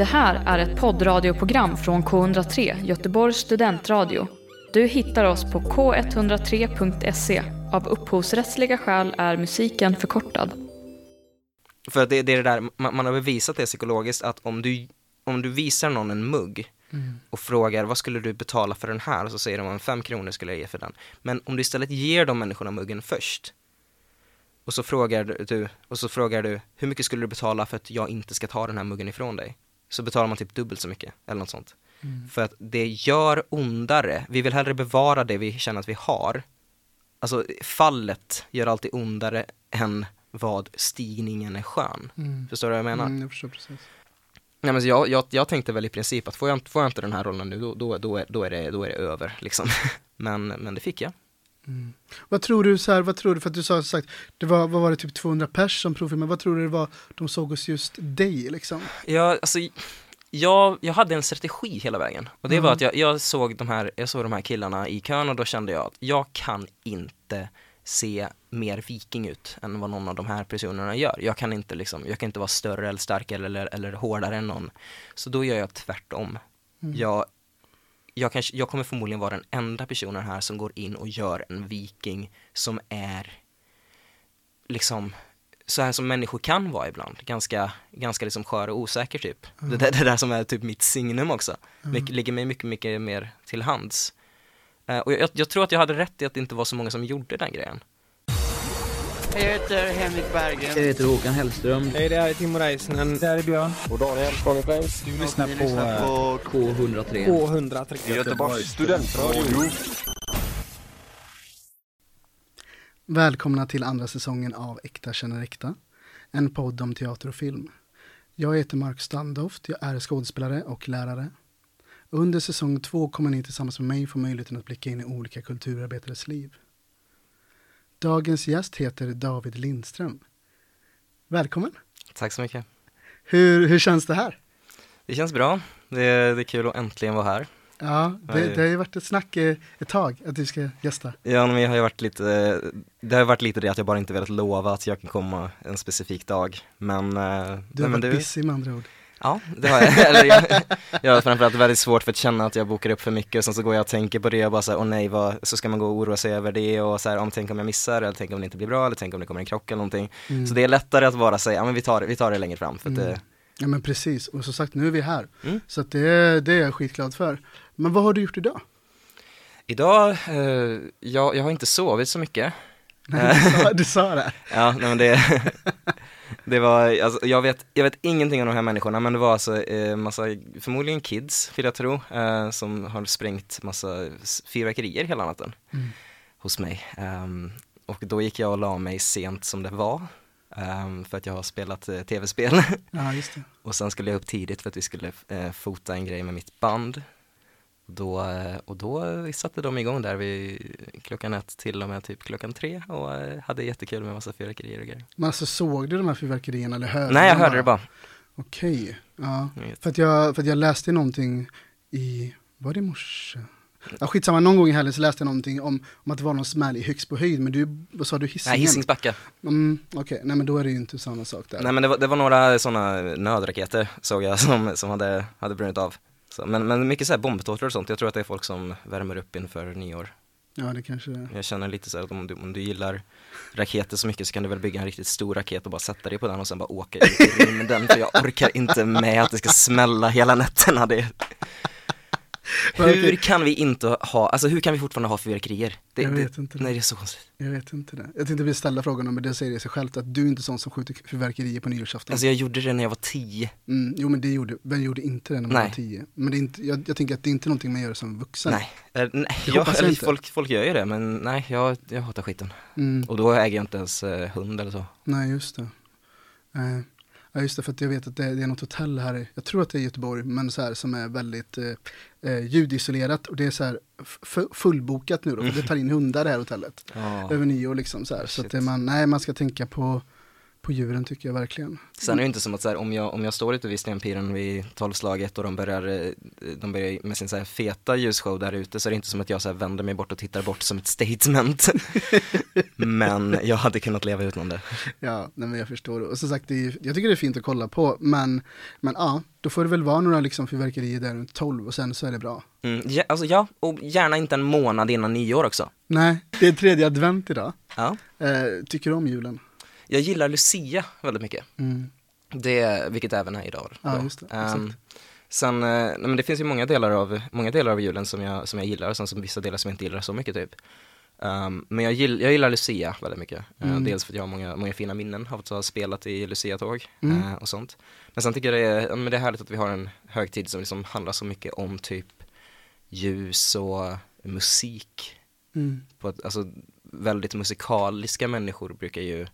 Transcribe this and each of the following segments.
Det här är ett poddradioprogram från K103, Göteborgs studentradio. Du hittar oss på k103.se. Av upphovsrättsliga skäl är musiken förkortad. För att det, det är det där, man, man har bevisat det psykologiskt att om du, om du visar någon en mugg och frågar vad skulle du betala för den här? Och så säger de att fem kronor skulle jag ge för den. Men om du istället ger de människorna muggen först och så frågar du, och så frågar du hur mycket skulle du betala för att jag inte ska ta den här muggen ifrån dig? Så betalar man typ dubbelt så mycket eller något sånt. För att det gör ondare. Vi vill hellre bevara det vi känner att vi har. Alltså fallet gör alltid ondare än vad stigningen är skön. Förstår du vad jag menar? Mm, jag förstår precis. Nej, men jag, jag, jag tänkte väl i princip att får jag, inte- får jag inte den här rollen nu, då, då, då, är, då, är, det, då är det över liksom. men, men det fick jag. Vad tror du, så här, vad tror du, för att du sa sagt, det var, vad var det, typ 200 pers som provfilmade, vad tror du det var de såg hos just dig liksom? Jag, alltså, jag, jag hade en strategi hela vägen. Och det var att jag, jag, såg de här, jag såg de här killarna i kön och då kände jag att jag kan inte se mer viking ut än vad någon av de här personerna gör. Jag kan inte liksom, jag kan inte vara större eller starkare eller, eller hårdare än någon. Så då gör jag tvärtom. Jag, jag, kanske, jag kommer förmodligen vara den enda personen här som går in och gör en viking som är liksom så här som människor kan vara ibland, ganska, ganska liksom skör och osäker typ. Det, där, det där som är typ mitt signum också, Mycket, ligger mig mycket, mycket mer till hands. Eh, och jag, jag tror att jag hade rätt i att det inte var så många som gjorde den grejen. Jag heter Henrik Berggren. Jag heter Håkan Hellström. Hej, det här är Timo Räisänen. Det här är Björn. Och Daniel Conny Du lyssnar på, på K103. K103. Göteborgs studentradio. Välkomna till andra säsongen av Äkta känner äkta, en podd om teater och film. Jag heter Mark Standoft, jag är skådespelare och lärare. Under säsong två kommer ni tillsammans med mig få möjligheten att blicka in i olika kulturarbetares liv. Dagens gäst heter David Lindström. Välkommen! Tack så mycket. Hur, hur känns det här? Det känns bra, det är, det är kul att äntligen vara här. Ja, det, Oj. det har ju varit ett snack eh, ett tag att du ska gästa. Ja, men jag har ju varit lite, det har varit lite det att jag bara inte velat lova att jag kan komma en specifik dag. Men, eh, Du har nej, varit busy med andra ord. Ja, det har jag. Eller jag, jag har framförallt väldigt svårt för att känna att jag bokar upp för mycket och sen så går jag och tänker på det och bara så här, åh nej, vad, så ska man gå och oroa sig över det och så här, om tänk om jag missar eller tänk om det inte blir bra eller tänk om det kommer en krock eller någonting. Mm. Så det är lättare att bara säga, ja men vi tar, vi tar det längre fram för att Mm. det, Ja men precis, och som sagt nu är vi här. Mm. Så att det, det är jag skitglad för. Men vad har du gjort idag? Idag, eh, jag, jag har inte sovit så mycket. Nej, du, sa, du sa det. Ja, nej men det, det var, alltså, jag vet, jag vet ingenting om de här människorna men det var alltså eh, massa, förmodligen kids vill jag tro, eh, som har sprängt massa fyrverkerier hela natten Mm. hos mig. Ehm, och då gick jag och la mig sent som det var, ehm, för att jag har spelat eh, tv-spel. Ja, och sen skulle jag upp tidigt för att vi skulle eh, fota en grej med mitt band. Då, eh, och då satte de igång där vid klockan ett till och med typ klockan tre och eh, hade jättekul med massa fyrverkerier och grejer. Men alltså såg du de här fyrverkerierna eller hörde Nej, jag hörde det bara. Okej, ja. Jag vet. För att, jag, för att jag läste någonting i, var det i morse? Ja skitsamma, någon gång i helgen så läste jag någonting om, om att det var någon smäll i högst på höjd, men du, vad sa du, Hisingen? Nej, Hisingsbacka. Mm, Okej, nej men då är det ju inte samma sak där. Nej men det var, det var några sådana nödraketer såg jag som, som hade, hade brunnit av. Så, men, men mycket så här bombtårtor och sånt, jag tror att det är folk som värmer upp inför nyår. Ja, det kanske är. Jag känner lite så här att om du, om du gillar raketer så mycket så kan du väl bygga en riktigt stor raket och bara sätta dig på den och sen bara åka ut i rymden för jag orkar inte med att det ska smälla hela nätterna. Det, hur kan vi inte ha, alltså hur kan vi fortfarande ha fyrverkerier? Det, Jag det, vet inte det. Nej det är så konstigt. Jag vet inte det. Jag tänkte vi ställa frågan men det säger det sig självt att du är inte sån som skjuter fyrverkerier på nyårsafton. Alltså jag gjorde det när jag var tio. Mm, jo men det gjorde, vem gjorde inte det när man Nej. var tio? Men det är inte, jag, jag tänker att det är inte någonting man gör som vuxen. Nej, eh, nej jag, jag inte. folk, folk gör ju det men nej jag, jag hatar skiten. Mm, Och då äger jag inte ens eh, hund eller så. nej just det. Eh, ja just det, för att jag vet att det, det är något hotell här, jag tror att det är Göteborg, men så här som är väldigt eh, eh, ljudisolerat och det är så här fullbokat nu då, för det tar in hundar det här hotellet. Ja. Över nyår liksom så här. Så att Shit. det man, nej man ska tänka på på djuren tycker jag verkligen. Sen är det inte som att så här, om, jag, om jag står ute vid stenpiren vid tolvslaget och de börjar, eh, de börjar med sin så här feta ljusshow där ute så är det inte som att jag så här vänder mig bort och tittar bort som ett statement. men jag hade kunnat leva utan det. Ja, nej men jag förstår. Och som sagt, det är, jag tycker det är fint att kolla på, men, men ja, då får det väl vara några liksom fyrverkerier där runt 12 och sen så är det bra. Mm, ja, alltså ja, och gärna inte en månad innan nyår också. Nej, det är tredje advent idag. Ja. Eh, tycker du om julen? Jag gillar Lucia väldigt mycket. Mm. Det, vilket även är idag. Ja, då. just det, Ehm, exakt. sen, eh, nej, men det finns ju många delar av, många delar av julen som jag, som jag gillar och sen som vissa delar som jag inte gillar så mycket typ. Ehm, men jag, gill, jag gillar Lucia väldigt mycket. Eh, Mm. dels för att jag har många, många fina minnen av att ha spelat i Lucia-tåg Mm. eh, och sånt. Men sen tycker jag det är, men det är härligt att vi har en högtid som liksom handlar så mycket om typ ljus och musik. Mm. På ett, alltså väldigt musikaliska människor brukar ju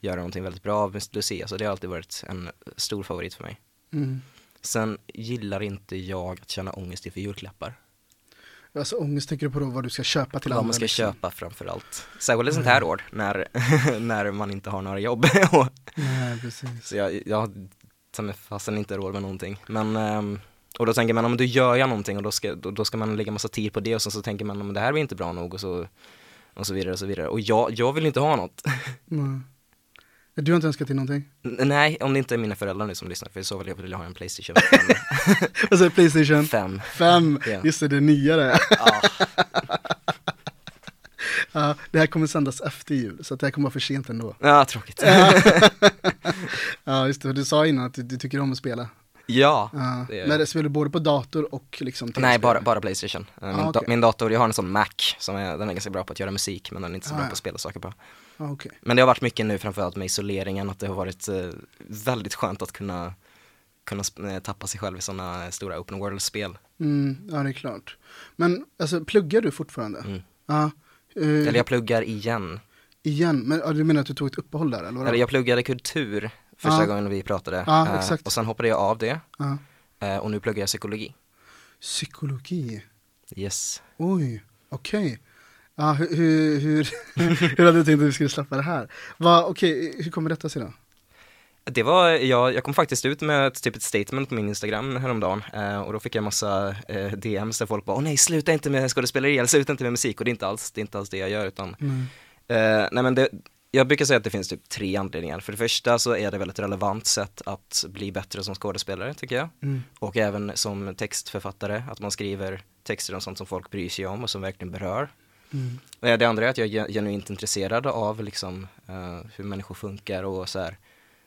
göra någonting väldigt bra av Lucia, så det har alltid varit en stor favorit för mig. Mm. Sen gillar inte jag att känna ångest inför julklappar. Alltså ångest tänker du på då vad du ska köpa till Vad andra? man ska liksom? köpa framför allt. Särskilt ett sånt här år när, när man inte har några jobb. Och- Nej, precis. så jag, jag har fasen inte råd med någonting. Men, ehm, och då tänker man, om då gör jag någonting och då ska, då, då ska man lägga massa tid på det och sen så tänker man, men det här blir inte bra nog och så, och så vidare och så vidare. Och jag, jag vill inte ha något. Nej. Du har inte önskat till någonting? N- Nej, om det inte är mina föräldrar nu som lyssnar, för i så fall vill jag ha en Playstation 5. Vad säger Playstation? Fem. 5, Ja. just det, det är nyare. Ja. Ja, det här kommer sändas efter jul, så det här kommer vara för sent ändå. ja, tråkigt. Ja, just det, du sa innan att du, du tycker om att spela. Ja. Ja. Det Men det spelar du både på dator och liksom Nej, bara, bara Playstation. Eh, Min, Ah, da- okej. min dator, jag har en sån Mac, som är, den är ganska bra på att göra musik, men den är inte så Ah, bra ja. på att spela saker på. Okej. Men det har varit mycket nu framförallt med isoleringen, att det har varit eh, väldigt skönt att kunna, kunna eh, tappa sig själv i sådana stora open world-spel. Mm, ja, det är klart. Men alltså, pluggar du fortfarande? Mm. Ja. eh, Eller jag pluggar igen. Igen, men ja, du menar att du tog ett uppehåll där eller? Eller jag pluggade kultur första gången vi pratade. Eh, exakt. och sen hoppade jag av det, eh, och nu pluggar jag psykologi. Psykologi, Yes. oj, okej. Ja, hur, hur, hur, hur hade du tänkt att vi skulle släppa det här? Va, okej, hur kommer detta sig då? Det var, jag, jag kom faktiskt ut med ett, typ ett statement på min Instagram häromdagen eh, och då fick jag massa eh, DMs där folk bara åh nej sluta inte med skådespeleri eller sluta inte med musik och det är inte alls det, är inte alls det jag gör utan Mm. eh, nej men det, jag brukar säga att det finns typ tre anledningar. För det första så är det väldigt relevant sätt att bli bättre som skådespelare tycker jag Mm. och även som textförfattare att man skriver texter om sånt som folk bryr sig om och som verkligen berör. Mm. Eh, det andra är att jag är genuint intresserad av liksom, uh, hur människor funkar och så här.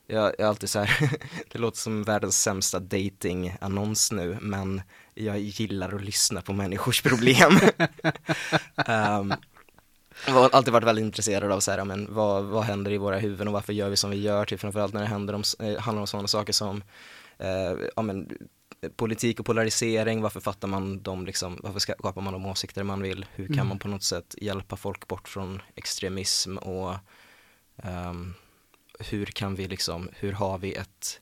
Jag, är alltid så här, det låter som världens sämsta dating-annons nu, men jag gillar att lyssna på människors problem. um, jag har alltid varit väldigt intresserad av så här, men vad, vad händer i våra huvuden och varför gör vi som vi gör, typ framförallt när det händer om, eh, handlar om sådana saker som eh, ja, men, politik och polarisering, varför fattar man dem liksom, varför skapar man de åsikter man vill, hur kan Mm. man på något sätt hjälpa folk bort från extremism och ehm, hur kan vi liksom, hur har vi ett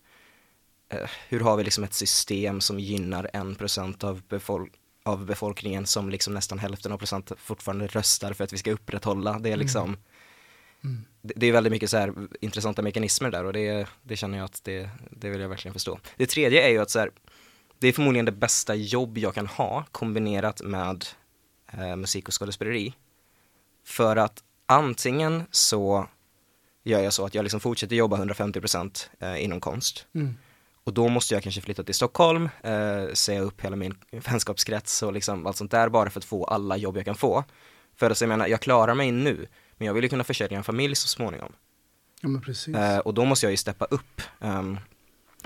eh, hur har vi liksom ett system som gynnar en procent av, befol- av befolkningen som liksom nästan hälften av procent fortfarande röstar för att vi ska upprätthålla. Det är liksom Mm. det, det är väldigt mycket så här intressanta mekanismer där och det, det känner jag att det, det vill jag verkligen förstå. Det tredje är ju att så här, det är förmodligen det bästa jobb jag kan ha kombinerat med eh, musik och skådespeleri. För att antingen så gör jag så att jag liksom fortsätter jobba 150% eh, inom konst Mm. och då måste jag kanske flytta till Stockholm, eh, säga upp hela min vänskapskrets och liksom allt sånt där bara för att få alla jobb jag kan få. För att jag menar, jag klarar mig nu, men jag vill ju kunna försörja en familj så småningom. Ja, men precis. Eh, och då måste jag ju steppa upp. Ehm,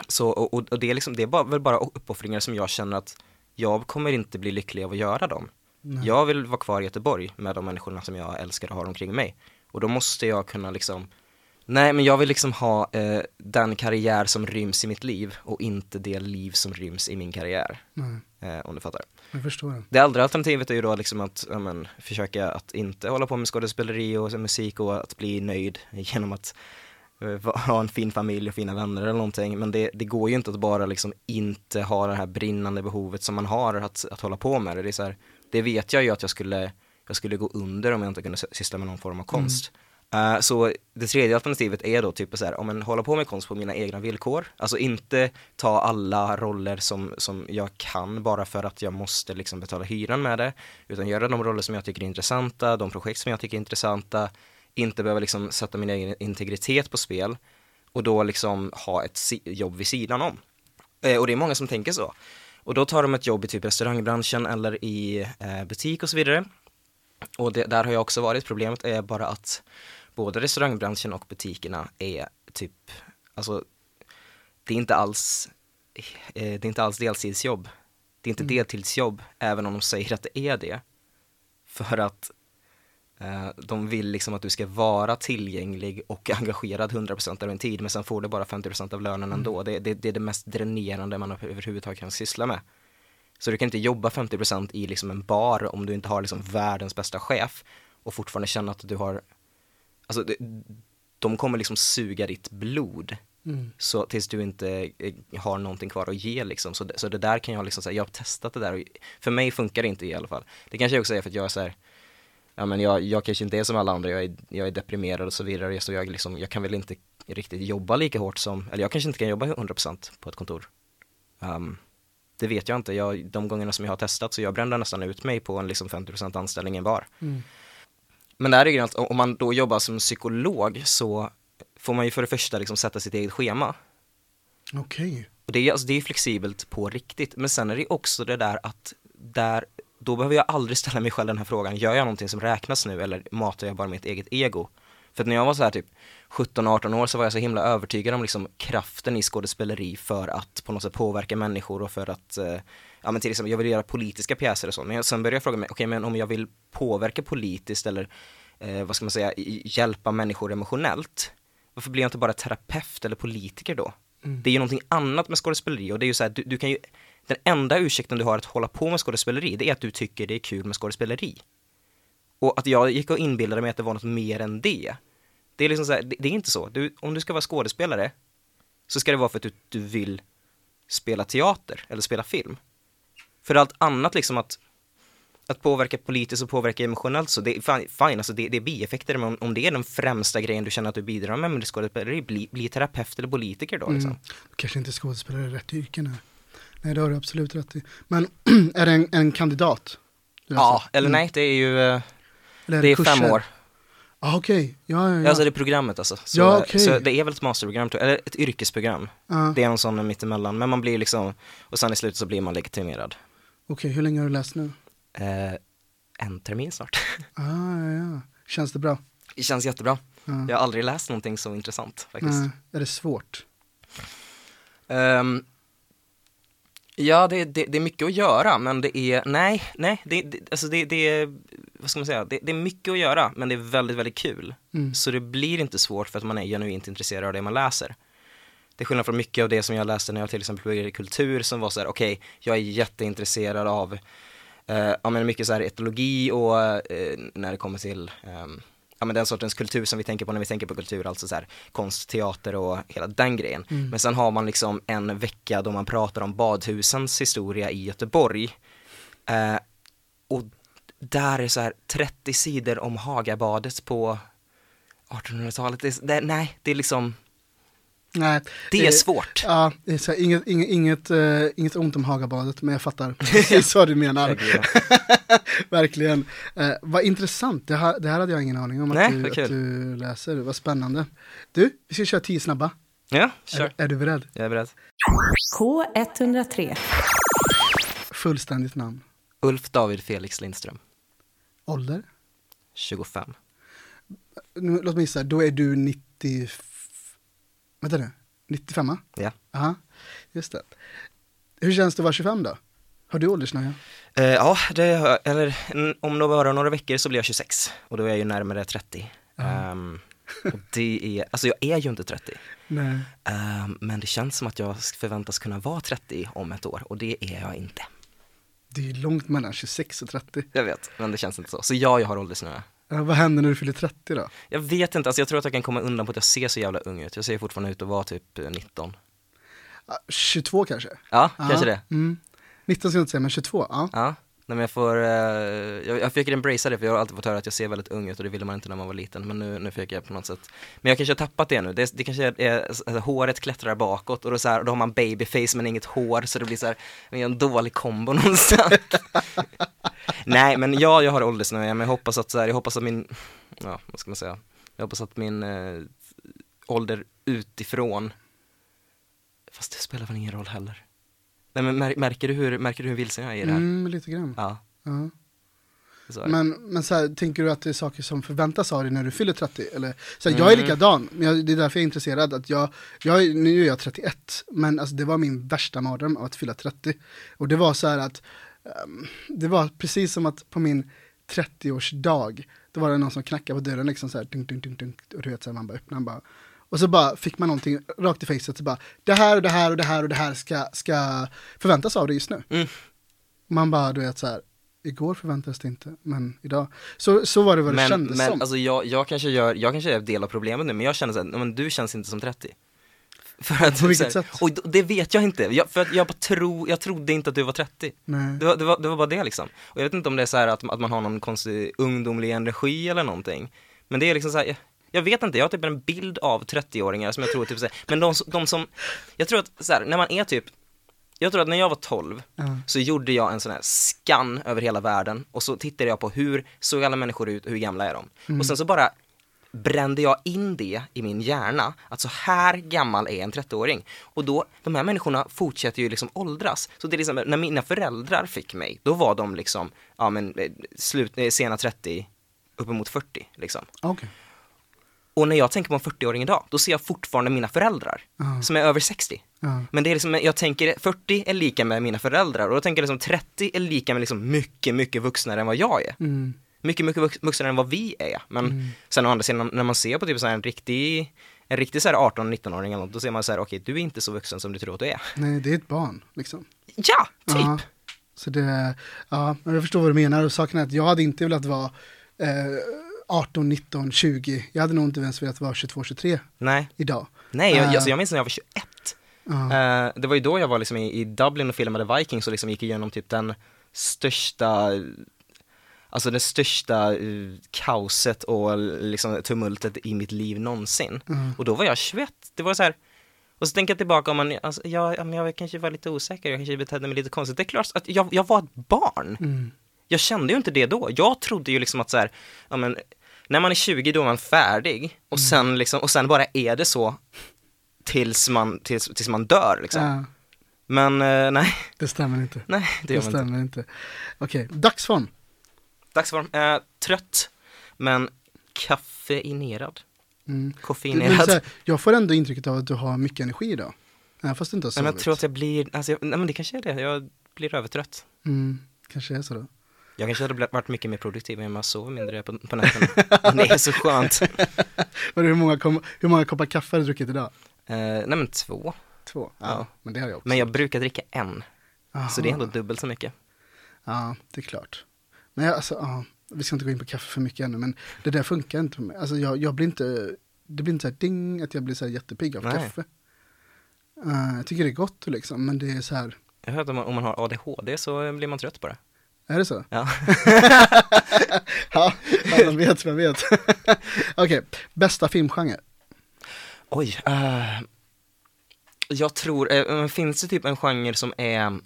så, och, och- det är, liksom, det är bara, väl bara uppoffringar som jag känner att jag kommer inte bli lycklig av att göra dem. Nej. Jag vill vara kvar i Göteborg med de människorna som jag älskar och har omkring mig. Och då måste jag kunna liksom, nej men jag vill liksom ha eh, den karriär som ryms i mitt liv och inte det liv som ryms i min karriär. Eh, om du fattar. jag förstår det. Andra alternativet är ju då liksom att ja, men, försöka att inte hålla på med skådespeleri och musik och att bli nöjd genom att ha en fin familj och fina vänner eller någonting. Men det, det går ju inte att bara liksom inte ha det här brinnande behovet som man har att, att hålla på med det. Det, är så här, det vet jag ju att jag skulle, jag skulle gå under om jag inte kunde sy- syssla med någon form av konst. Eh, så det tredje alternativet är då typ så här, om man håller på med konst på mina egna villkor, alltså inte ta alla roller som, som jag kan bara för att jag måste liksom betala hyran med det, utan göra de roller som jag tycker är intressanta, de projekt som jag tycker är intressanta, inte behöva liksom sätta min egen integritet på spel och då liksom ha ett jobb vid sidan om. Eh, och det är många som tänker så. Och då tar de ett jobb i typ restaurangbranschen eller i eh, butik och så vidare. Och det, där har jag också varit. Problemet är bara att både restaurangbranschen och butikerna är typ, alltså det är inte alls, eh, det är inte alls deltidsjobb. Det är inte deltidsjobb, även om de säger att det är det. För att de vill liksom att du ska vara tillgänglig och engagerad 100% av din tid, men sen får du bara 50% av lönen ändå. Det, det, det är det mest dränerande man överhuvudtaget kan syssla med. Så du kan inte jobba 50% i liksom en bar om du inte har liksom världens bästa chef och fortfarande känna att du har, alltså det, de kommer liksom suga ditt blod Mm. så tills du inte eh, har någonting kvar att ge liksom. Så det, så det där kan jag liksom säga, jag har testat det där och för mig funkar det inte i alla fall. Det kanske också är för att jag är så här, ja men jag, jag kanske inte är som alla andra, jag är, jag är deprimerad och så vidare, så jag liksom, jag kan väl inte riktigt jobba lika hårt som, eller jag kanske inte kan jobba 100% på ett kontor. Um, det vet jag inte, jag, de gångerna som jag har testat så jag brände nästan ut mig på en liksom 50% anställning i en bar. Mm. Men det här är grejen att om man då jobbar som psykolog så får man ju för det första liksom sätta sitt eget schema. Okej. Och det är, alltså, det är flexibelt på riktigt, men sen är det också det där att där, då behöver jag aldrig ställa mig själv den här frågan, gör jag någonting som räknas nu eller matar jag bara mitt eget ego? För att när jag var så här typ 17-18 år så var jag så himla övertygad om liksom kraften i skådespeleri för att på något sätt påverka människor och för att, eh, ja men till exempel jag vill göra politiska pjäser och så, men jag, sen började jag fråga mig, okej men om jag vill påverka politiskt eller eh, vad ska man säga, hjälpa människor emotionellt, varför blir jag inte bara terapeut eller politiker då? Det är ju någonting annat med skådespeleri och det är ju så här, du, du kan ju, den enda ursäkten du har att hålla på med skådespeleri, det är att du tycker det är kul med skådespeleri. Och att jag gick och inbillade mig att det var något mer än det. Det är liksom så här, det, det är inte så. Du, om du ska vara skådespelare så ska det vara för att du, du vill spela teater eller spela film. För allt annat liksom att att påverka politiskt och påverka emotionellt så det är fine, alltså det, det är bieffekter men om, om det är den främsta grejen du känner att du bidrar med med skådespeleri, bli, bli terapeut eller politiker då liksom. Mm. Kanske inte skådespelare är rätt yrke nu. Nej, det har du absolut rätt i. Men är det en, en kandidat? Ja, eller Mm. nej, det är ju, eh, Eller det är fem år. Ah, Okej, ja, ja, ja. Alltså det är programmet alltså. Så, Ja, okej. så det är väl ett masterprogram, eller ett yrkesprogram. Ah, Det är en sån mittemellan, men man blir liksom, och sen i slutet så blir man legitimerad. Okej, hur länge har du läst nu? Eh, en termin snart. Ah, ja, ja. Känns det bra? Det känns jättebra. Ja. Jag har aldrig läst någonting så intressant faktiskt. Nej, är det svårt? Ehm, ja, det, det, det är mycket att göra, men det är, nej, nej, det, det, alltså det, det är, vad ska man säga, det, det är mycket att göra, men det är väldigt, väldigt kul. Mm. Så det blir inte svårt för att man är genuint intresserad av det man läser. Det är skillnad från mycket av det som jag läste när jag till exempel pluggade kultur som var så här, okej, jag är jätteintresserad av eh, ja, men mycket så här etologi och eh, när det kommer till ehm, ja, men den sortens kultur som vi tänker på när vi tänker på kultur, alltså så här konst, teater och hela den grejen. Mm. Men sen har man liksom en vecka då man pratar om badhusens historia i Göteborg. Eh, och där är så här 30 sidor om Hagabadet på 1800-talet. Det, det, nej, det är liksom, Nej, det är eh, svårt. Ja, det är så här, inget, inget, inget, eh, inget ont om Hagabadet, men jag fattar precis vad du menar. Verkligen. Verkligen. Eh, vad intressant, det här, det här hade jag ingen aning om att, Nej, du, vad att du läser. Vad spännande. Du, vi ska köra tio snabba. Ja, Är, kör. är du beredd? Jag är beredd. K103. Fullständigt namn. Ulf David Felix Lindström, Ålder? 25. Nu, låt mig gissa, då är du 90... Vänta nu, 95? Ja. Aha, just det. Hur känns det att vara 25 då? Har du åldersnöja? Eh, ja, det, har jag- eller om några, några veckor så blir jag 26 och då är jag ju närmare 30. Ehm, och det är, alltså jag är ju inte 30. Nej. Ehm, men det känns som att jag förväntas kunna vara 30 om ett år och det är jag inte. Det är långt mellan 26 och 30. Jag vet, men det känns inte så. Så ja, jag har åldersnöja. Vad händer när du fyller 30 då? Jag vet inte, alltså jag tror att jag kan komma undan på att jag ser så jävla ung ut. Jag ser fortfarande ut att vara typ eh, 19. Ja, 22 kanske? Ja, Ja, kanske det. Mm. 19 ska jag inte säga, men 22, ja. Ja, Nej men jag får, eh, jag, jag försöker embracea det för jag har alltid fått höra att jag ser väldigt ung ut och det ville man inte när man var liten. Men nu, nu försöker jag på något sätt. Men jag kanske har tappat det nu, det, det kanske är, är alltså, håret klättrar bakåt och då, så här, då har man babyface men inget hår så det blir så här, en dålig kombo någonstans. Nej men ja, jag har åldersnöja men jag hoppas att så här, jag hoppas att min, ja vad ska man säga? Jag hoppas att min eh, ålder utifrån Fast det spelar väl ingen roll heller. Nej men mär, märker du hur, märker du hur vilsen jag är i det här? Mm, lite grann. Ja, det. Men, men så här, tänker du att det är saker som förväntas av dig när du fyller 30? Eller, så här, Jag är Mm. likadan, men jag, det är därför jag är intresserad. Att jag, jag, nu är jag 31, men alltså, det var min värsta mardröm av att fylla 30. Och det var så här att, ehm, det var precis som att på min 30-årsdag, då var det någon som knackade på dörren liksom så här, ding, ding, ding, och du vet så här, man bara öppnar bara. Och så bara fick man någonting rakt i facet, så bara, det här och det här och det här och det här ska, ska förväntas av dig just nu. Mm. Man bara, du vet så här, igår förväntades det inte, men idag. Så, så var det vad det Men, kändes men som. alltså jag, jag kanske gör, jag kanske är del av problemet nu men jag känner såhär, men du känns inte som 30 För att, På vilket så här, sätt? Och det vet jag inte, jag, för att jag bara tro, jag trodde inte att du var 30 Nej. det var, det, var, det var bara det liksom Och jag vet inte om det är så här att, att man har någon konstig ungdomlig energi eller någonting Men det är liksom så här, jag, vet inte, jag har typ en bild av 30-åringar som jag tror typ så här, men de, de som, jag tror att så här, när man är typ jag tror att när jag var 12 Ja. så gjorde jag en sån här scan över hela världen och så tittade jag på hur såg alla människor ut och hur gamla är de? Mm. Och sen så bara brände jag in det i min hjärna, att så här gammal är en 30-åring. Och då, de här människorna fortsätter ju liksom åldras. Så det är liksom, när mina föräldrar fick mig, då var de liksom, ja men eh, slut, eh, sena 30, uppemot 40 liksom. Okej. Och när jag tänker på en 40-åring idag, då ser jag fortfarande mina föräldrar, Ja. som är över 60. Ja. Men det är liksom, jag tänker 40 är lika med mina föräldrar och då tänker jag liksom 30 är lika med liksom mycket, mycket vuxnare än vad jag är. Mm. Mycket, mycket vux- vuxnare än vad vi är. Men Mm. sen å andra sidan, när man ser på typ så här en riktig, en riktig så här 18-19-åring eller något, då ser man så här, okej, du är inte så vuxen som du tror att du är. Nej, det är ett barn liksom. Ja, typ! Ja. Så det, ja, men jag förstår vad du menar. Och saken är att jag hade inte velat vara eh, 18, 19, 20. Jag hade nog inte ens velat vara 22, 23 Nej, idag. nej, jag, Äh. alltså, jag minns när jag var 21. Ja. Eh, det var ju då jag var liksom i, i Dublin och filmade Vikings och liksom gick igenom typ den största Alltså det största eh, kaoset och liksom tumultet i mitt liv någonsin. Och då var jag 21, det var så här och så tänker jag tillbaka om man, alltså, ja, ja, men jag kanske var lite osäker, jag kanske betedde mig lite konstigt. Det är klart att jag, jag var ett barn. Mm. Jag kände ju inte det då. Jag trodde ju liksom att så här, ja men, när man är 20 då är man färdig och Mm. sen liksom, och sen bara är det så tills man, tills, tills man dör liksom. Ja, Men eh, nej, det stämmer inte. nej det Det man inte. stämmer inte. Okej, dagsform. Dagsform, eh, trött, men kaffeinerad. Mm. Koffeinerad. här, jag får ändå intrycket av att du har mycket energi idag. Även fast du inte har sovit. men jag tror att jag blir, alltså, jag, nej men det kanske är det, jag blir övertrött. mm, kanske är så då. Jag kanske hade varit mycket mer produktiv om jag sover mindre på, på nätterna. Men det är så skönt. Men hur, många kom, hur många koppar kaffe har du druckit idag? Eh, nej men två. Två? Ja, Ja. men det har jag också. Men jag brukar dricka en, Aha. så det är ändå dubbelt så mycket. Ja, det är klart. Men jag, alltså, ja, vi ska inte gå in på kaffe för mycket ännu, men det där funkar inte för mig. Alltså jag, jag blir inte, det blir inte så här ding, att jag blir så här jättepigg av Nej. kaffe. Eh, jag tycker det är gott liksom, men det är så här, Jag hört att om man, om man har ADHD så blir man trött på det. Är det så? Ja. ja, man vet, man vet. Okej, bästa filmgenre? Oj. eh, jag tror, men finns det typ en genre som är,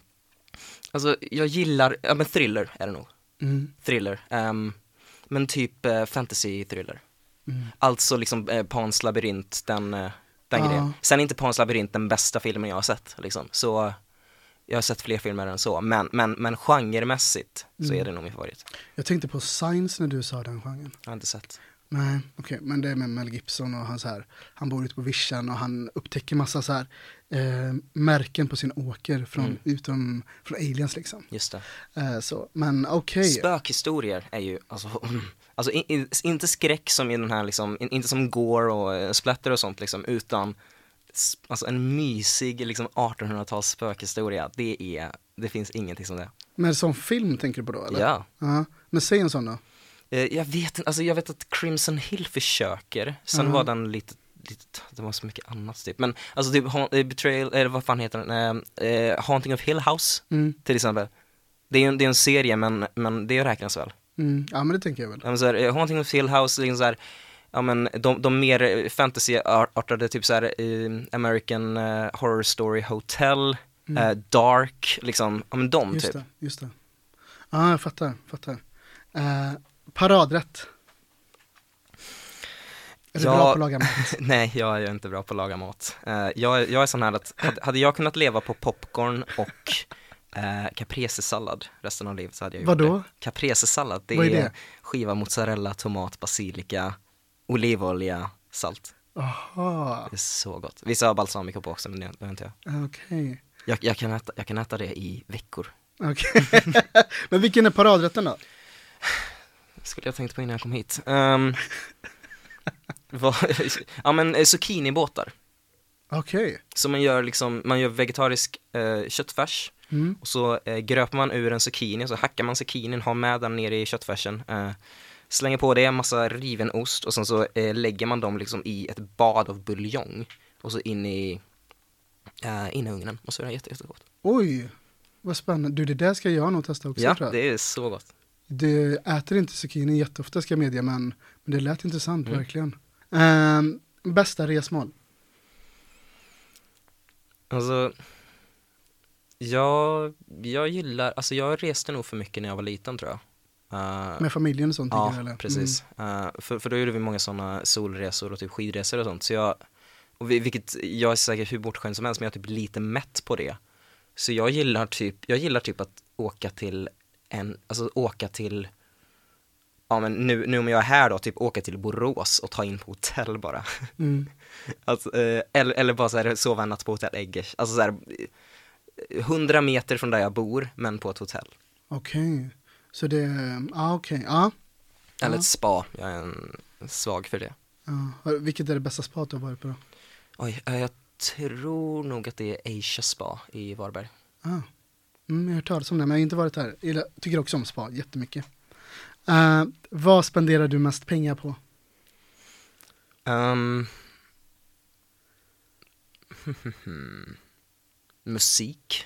alltså jag gillar, ja men thriller är det nog. Mm. Thriller. ehm, men typ eh, fantasy thriller. Mm. Alltså liksom eh, Pans labyrint, den, den grejen. Sen är inte Pans labyrint den bästa filmen jag har sett liksom. Så jag har sett fler filmer än så, men, men, men genremässigt så Mm. är det nog min favorit. Jag tänkte på Science när du sa den genren. Jag har inte sett. Nej, okej, men det är med Mel Gibson och han så här, han bor ute på vischan och han upptäcker massa så här eh, märken på sin åker från, Mm. utom, från aliens liksom. Just det. Eh, så, men okej. Spökhistorier är ju, alltså, alltså i, i, inte skräck som i den här liksom, in, inte som gore och eh, splatter och sånt liksom, utan alltså en mysig liksom 1800-tals spökhistoria, det är, det finns ingenting som det. Men som film tänker du på då eller? Ja. Ja, Men säg en sån då. Eh, Jag vet alltså jag vet att Crimson Hill försöker, sen Mhm. var den lite, lite, det var så mycket annat typ, men alltså typ eh, Betrayal, eller vad fan heter den, eh, eh, Haunting of Hill House Mm. till exempel. Det är en, det är en serie men, men det räknas väl. Mm. Ja, men det tänker jag väl. Ja, men så här, Haunting of Hill House, liksom så här, ja men de, de mer eh, fantasyartade, typ så här, eh, American eh, Horror Story Hotel, Mm. eh, Dark, liksom, ja men de Just typ. det, just det. Ja, jag fattar, fattar. Eh, paradrätt. Är du Ja. bra på att laga mat? Nej, jag är inte bra på att laga mat. Eh, jag, jag är sån här att, hade- jag kunnat leva på popcorn och uh, caprese-sallad resten av livet så hade jag gjort Vadå? det. Caprese-sallad, det Vad är är, det? skiva mozzarella, tomat, basilika, olivolja, salt. Jaha, Det är så gott. Vissa har balsamico på också men det har inte jag. okej. Jag, jag, kan äta, jag kan äta det i veckor. Okej. Men vilken är paradrätten då? Skulle jag tänkt på innan jag kom hit. Um, vad, ja men eh, zucchinibåtar. Okej. Så man gör liksom, man gör vegetarisk eh, köttfärs Mm. och så eh, gröper man ur en zucchini, så hackar man zucchinin, har med den nere i köttfärsen. Eh, slänger på det, en massa riven ost och sen så eh, lägger man dem liksom i ett bad av buljong. Och så in i, eh, in i ugnen och så är det jätte, jättegott. Oj, vad spännande. Du, det där ska jag nog testa också Ja, tror jag. det är så gott. Du äter inte zucchini jätteofta ska jag medge, men, men det lät intressant Mm. verkligen. Ehm, bästa resmål? Alltså, jag, jag gillar, alltså jag reste nog för mycket när jag var liten tror jag. Eh, Med familjen och sånt? Ja, jag, eller? Mm. precis. Eh, för, för då gjorde vi många sådana solresor och typ skidresor och sånt. Så jag, och vi, vilket jag är säkert hur bortskämd som helst, men jag är typ lite mätt på det. Så jag gillar typ, jag gillar typ att åka till en, alltså åka till, ja men nu, nu om jag är här då, typ åka till Borås och ta in på hotell bara. Mm. Alltså, eh, eller, eller bara så här, sova en natt på hotell Eggers. Alltså så här, eh, 100 meter från där jag bor, men på ett hotell. Okej, så det, ja okej, ja. Eller Ja. ett spa, jag är en, svag för det. ja. Vilket är det bästa spat du har varit på då? Oj, jag tror nog att det är Asia Spa i Varberg. Ah. Mm, jag har hört talas om det, men jag har inte varit där. Jag tycker också om spa jättemycket. Uh, vad spenderar du mest pengar på? Ehm. musik,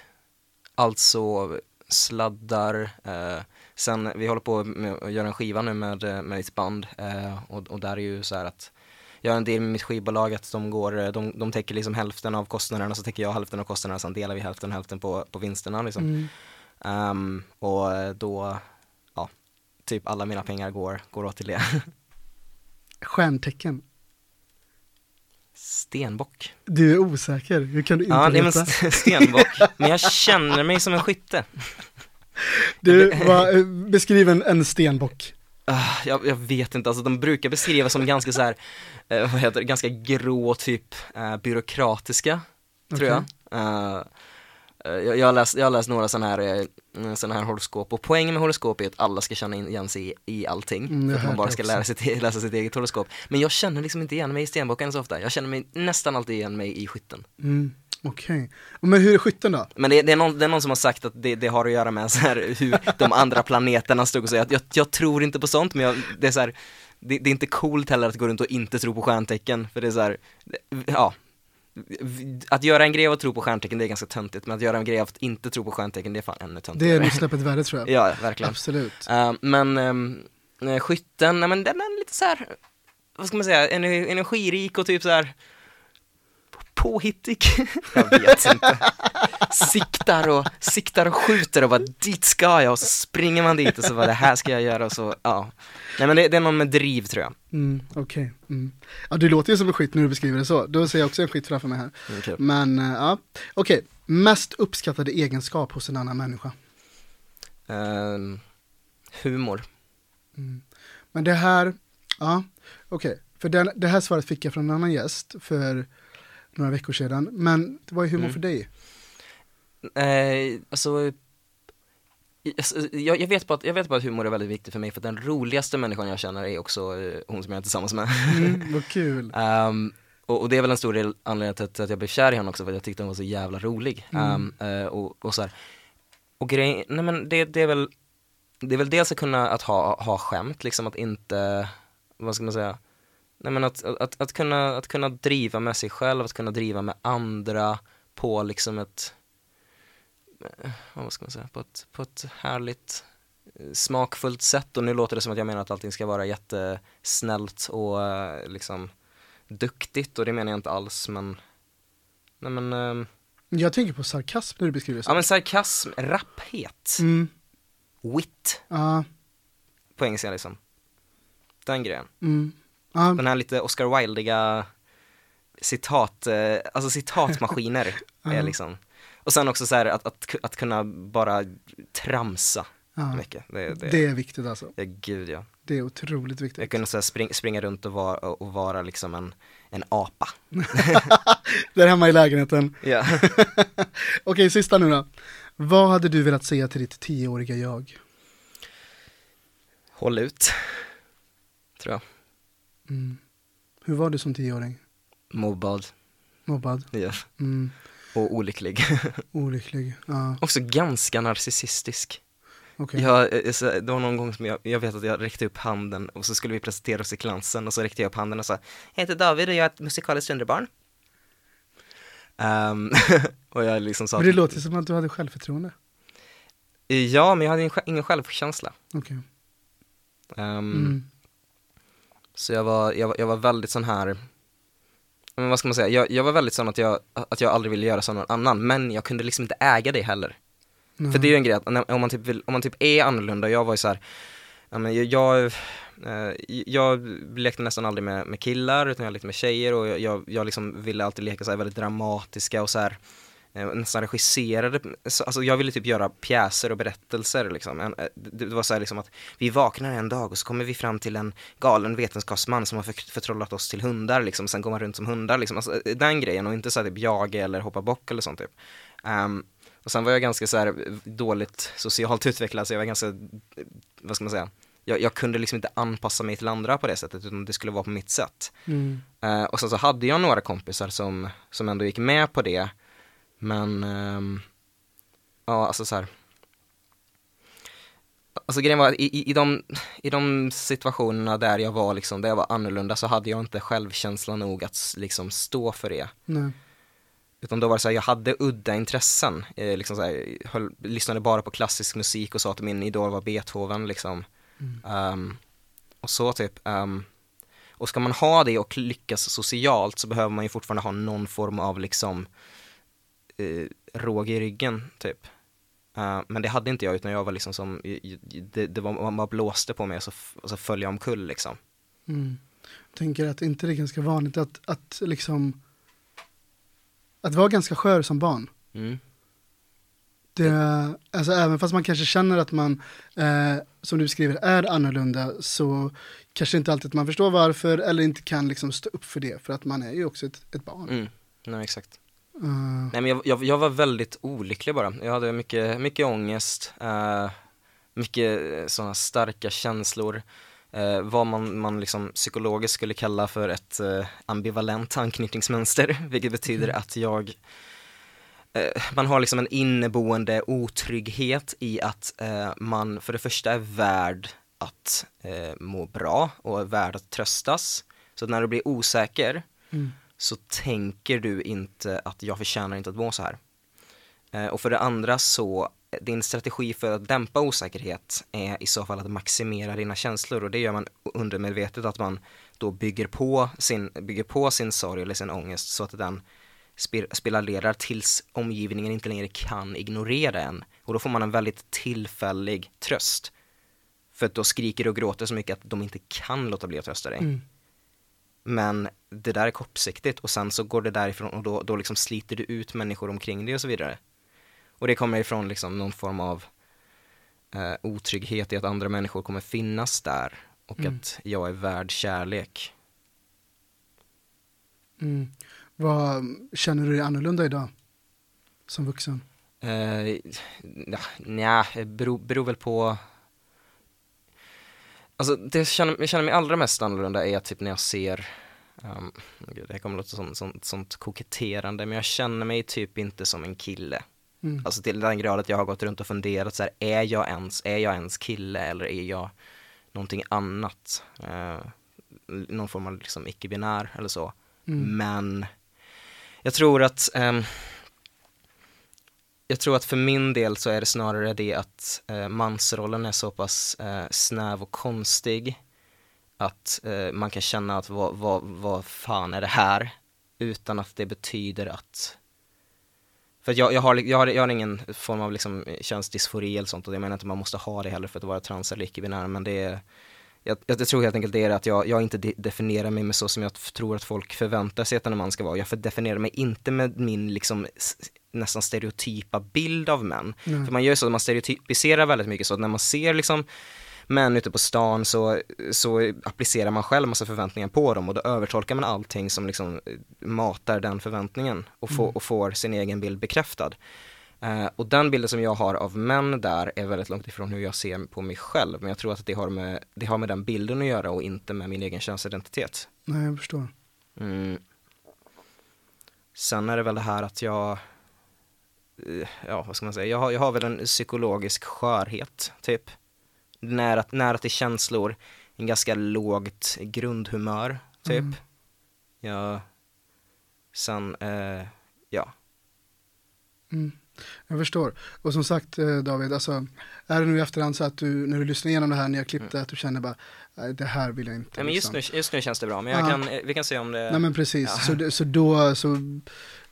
alltså sladdar, eh, sen vi håller på med att göra en skiva nu med, eh, med ett band eh, och, och där är ju så här att jag har en del med mitt skivbolag att de går, eh, de, de täcker liksom hälften av kostnaderna så täcker jag hälften av kostnaderna sen delar vi hälften hälften på, på vinsterna liksom. Mm. Ehm, och då, ja, typ alla mina pengar går, går åt till det. Stjärntecken. Stenbock. Du är osäker, hur kan du inte Ja, veta? st- stenbock. Men jag känner mig som en skytte. Du, vad, eh, beskriv en, en stenbock. Ah, jag, jag vet inte, alltså de brukar beskrivas som ganska så här, eh, vad heter det, ganska grå typ eh, byråkratiska, tror jag. Eh, eh, jag. Jag har läst, jag har läst några sådana här, såna här horoskop och poängen med horoskop är att alla ska känna igen sig i, i allting. Mm, jag att man bara ska lära sig läsa sitt eget horoskop. Men jag känner liksom inte igen mig i stenbocken så ofta, jag känner mig nästan alltid igen mig i skytten. Mm, Okej, Och men hur är skytten då? Men det, det, är någon, det är någon som har sagt att det, det har att göra med så här, hur de andra planeterna stod och så. Jag, jag, jag tror inte på sånt, men jag, det är så här, det, det är inte coolt heller att gå runt och inte tro på stjärntecken, för det är så här, ja. Att göra en grej av att tro på stjärntecken, det är ganska töntigt, men att göra en grej av att inte tro på stjärntecken, det är fan ännu Det töntigare. är nog snäppet värre tror jag. Ja, verkligen. Absolut. Uh, men um, skytten, nej men den är lite så här, vad ska man säga, ener- energirik och typ så här påhittig. jag vet inte. Siktar och, siktar och skjuter och bara dit ska jag och så springer man dit och så bara det här ska jag göra och så, ja. Nej men det, det är någon med driv tror jag. Mm, Okej. Mm. Ja, du låter ju som en skytt när du beskriver det så. Då ser jag också en skytt framför mig här. Mm, kul. Men eh, ja, okej. Mest uppskattade egenskap hos en annan människa? Ehm, humor. Mm. Men det här, ja, okej. För den, det här svaret fick jag från en annan gäst för några veckor sedan. Men vad är humor Mm. för dig? Eh, alltså, alltså, jag, jag, vet bara att, jag vet bara att humor är väldigt viktigt för mig för att den roligaste människan jag känner är också eh, hon som jag är tillsammans med. Mm, vad kul. Ehm, och, och det är väl en stor del anledning till att, till att jag blev kär i henne också för att jag tyckte hon var så jävla rolig. Mm. Eh, och, och så här. Och grejen, nej men det, det är väl, det är väl dels att kunna att ha, ha skämt, liksom att inte, vad ska man säga, nej men att, att, att, kunna, att kunna driva med sig själv, att kunna driva med andra på liksom ett, eh, vad ska man säga, på ett, på ett härligt eh, smakfullt sätt. Och nu låter det som att jag menar att allting ska vara jättesnällt och eh, liksom duktigt och det menar jag inte alls men Nej men, ehm, Jag tänker på sarkasm när du beskriver så. ja men sarkasm, rapphet, Mm, wit. Ja, på engelska liksom. Den grejen, mm, ja, den här lite Oscar Wildiga citat, eh, alltså citatmaskiner är liksom Och sen också så här att, att, att kunna bara tramsa ja. mycket, det, det, Det är viktigt alltså. ja, gud ja Det är otroligt Jag viktigt. kunde så spring, springa runt och vara, och vara liksom en, en apa Där hemma i lägenheten. Ja Okej, sista nu då. Vad hade du velat säga till ditt tioåriga jag? Håll ut, tror jag Mm. Hur var du som tioåring? Mobbad, Mobbad? ja. Mm. och olycklig Olycklig? Ja, Också ganska narcissistisk okej. Jag, eh, så- det var någon gång som jag, jag vet att jag räckte upp handen och så skulle vi presentera oss i klassen och så räckte jag upp handen och sa Jag heter David och jag är ett musikaliskt underbarn Ehm, Och jag liksom sa Men det låter som att du hade självförtroende. Ja, men jag hade ingen, självkänsla Okej. Ehm, Mm. Så jag var, jag, var- jag var väldigt sån här men vad ska man säga, jag, jag var väldigt sån att jag, att jag aldrig ville göra som någon annan, men jag kunde liksom inte äga det heller. Mm. För det är ju en grej att när, om, man typ vill, om man typ är annorlunda, jag var ju så här, jag, jag, eh, jag lekte nästan aldrig med, med killar utan jag lekte med tjejer och jag, jag, jag liksom ville alltid leka så här väldigt dramatiska och så här nästan regisserade, så- alltså jag ville typ göra pjäser och berättelser liksom. Eh, det, var så här liksom att vi vaknar en dag och så kommer vi fram till en galen vetenskapsman som har för, förtrollat oss till hundar liksom, sen går man runt som hundar liksom, alltså, eh, den grejen och inte så här typ jaga eller hoppa bock eller sånt typ. Ehm, och sen var jag ganska så här dåligt socialt utvecklad så jag var ganska, eh, vad ska man säga, jag, jag kunde liksom inte anpassa mig till andra på det sättet utan det skulle vara på mitt sätt. Mm. Eh, och sen så hade jag några kompisar som, som ändå gick med på det. Men, ehm, ja alltså så här. Alltså grejen var, i, i, i, de, i de situationerna där jag var liksom, där jag var annorlunda så hade jag inte självkänsla nog att liksom stå för det. Nej. Utan då var det så här, jag hade udda intressen. Eh, liksom så här, höll, lyssnade bara på klassisk musik och sa att min idol var Beethoven liksom. Ehm, och så typ. ehm, och ska man ha det och lyckas socialt så behöver man ju fortfarande ha någon form av liksom eh, råg i ryggen typ. Eh, men det hade inte jag utan jag var liksom som, det, det var, man bara blåste på mig och så, och så föll jag omkull liksom. Mm. Jag tänker att inte det är ganska vanligt att, att liksom att vara ganska skör som barn. Mm. Det, alltså även fast man kanske känner att man, eh, som du skriver, är annorlunda så kanske inte alltid att man förstår varför eller inte kan liksom stå upp för det för att man är ju också ett, ett barn. Mm. Nej exakt. Eh, Nej men jag, jag, jag var väldigt olycklig bara. Jag hade mycket, mycket ångest, eh, mycket sådana starka känslor. Eh, vad man, man liksom psykologiskt skulle kalla för ett eh, ambivalent anknytningsmönster, vilket betyder att jag eh, man har liksom en inneboende otrygghet i att eh, man för det första är värd att eh, må bra och är värd att tröstas. Så när du blir osäker Mm så tänker du inte att jag förtjänar inte att må så här. Eh, och för det andra så, din strategi för att dämpa osäkerhet är i så fall att maximera dina känslor och det gör man undermedvetet att man då bygger på sin, bygger på sin sorg eller sin ångest så att den spiralerar tills omgivningen inte längre kan ignorera en. Och då får man en väldigt tillfällig tröst. För att då skriker och gråter så mycket att de inte kan låta bli att trösta dig. Mm. Men det där är kortsiktigt och sen så går det därifrån och då, då liksom sliter du ut människor omkring dig och så vidare. Och det kommer ifrån liksom någon form av eh, otrygghet i att andra människor kommer finnas där och Mm. att jag är värd kärlek. Mm. Vad känner du dig annorlunda idag? Som vuxen? Eh, ja, nja, beror, beror väl på Alltså det jag känner, jag känner mig allra mest annorlunda är typ när jag ser um, Det här kommer låta som sånt, sånt koketterande men jag känner mig typ inte som en kille Mm. Alltså till den grad att jag har gått runt och funderat så här, är jag ens, är jag ens kille eller är jag någonting annat? Eh, någon form av liksom icke-binär eller så. Mm. Men jag tror att ehm, jag tror att för min del så är det snarare det att eh, mansrollen är så pass eh, snäv och konstig att eh, man kan känna att vad, vad, vad fan är det här? Utan att det betyder att för att jag, jag, har, jag, har, jag har ingen form av liksom eh, könsdysfori eller sånt och jag menar inte att man måste ha det heller för att vara trans eller icke-binär men det är jag, jag tror helt enkelt det är att jag, jag inte de, definierar mig med så som jag tror att folk förväntar sig att en man ska vara. Jag definierar mig inte med min liksom nästan stereotypa bild av män. Mm. För man gör så att man stereotypiserar väldigt mycket så att när man ser liksom män ute på stan så, så applicerar man själv massa förväntningar på dem och då övertolkar man allting som liksom eh, matar den förväntningen och, få, Mm. och får sin egen bild bekräftad. Eh, och den bilden som jag har av män där är väldigt långt ifrån hur jag ser på mig själv. Men jag tror att det har med, det har med den bilden att göra och inte med min egen könsidentitet. Nej, jag förstår. Mm. Sen är det väl det här att jag, eh, ja vad ska man säga, jag har, jag har väl en psykologisk skörhet typ. Nära, nära till känslor, en ganska lågt grundhumör typ. Mm. Jag, sen, eh, ja. Mm. Jag förstår. Och som sagt eh, David, alltså, är det nu i efterhand så att du, när du lyssnar igenom det här, när jag klippte, att du känner bara, "Nej, det här vill jag inte. Nej, men just liksom." nu, just nu känns det bra, men jag Ja. kan, eh, vi kan se om det Nej men precis, Ja. så, det, så då, så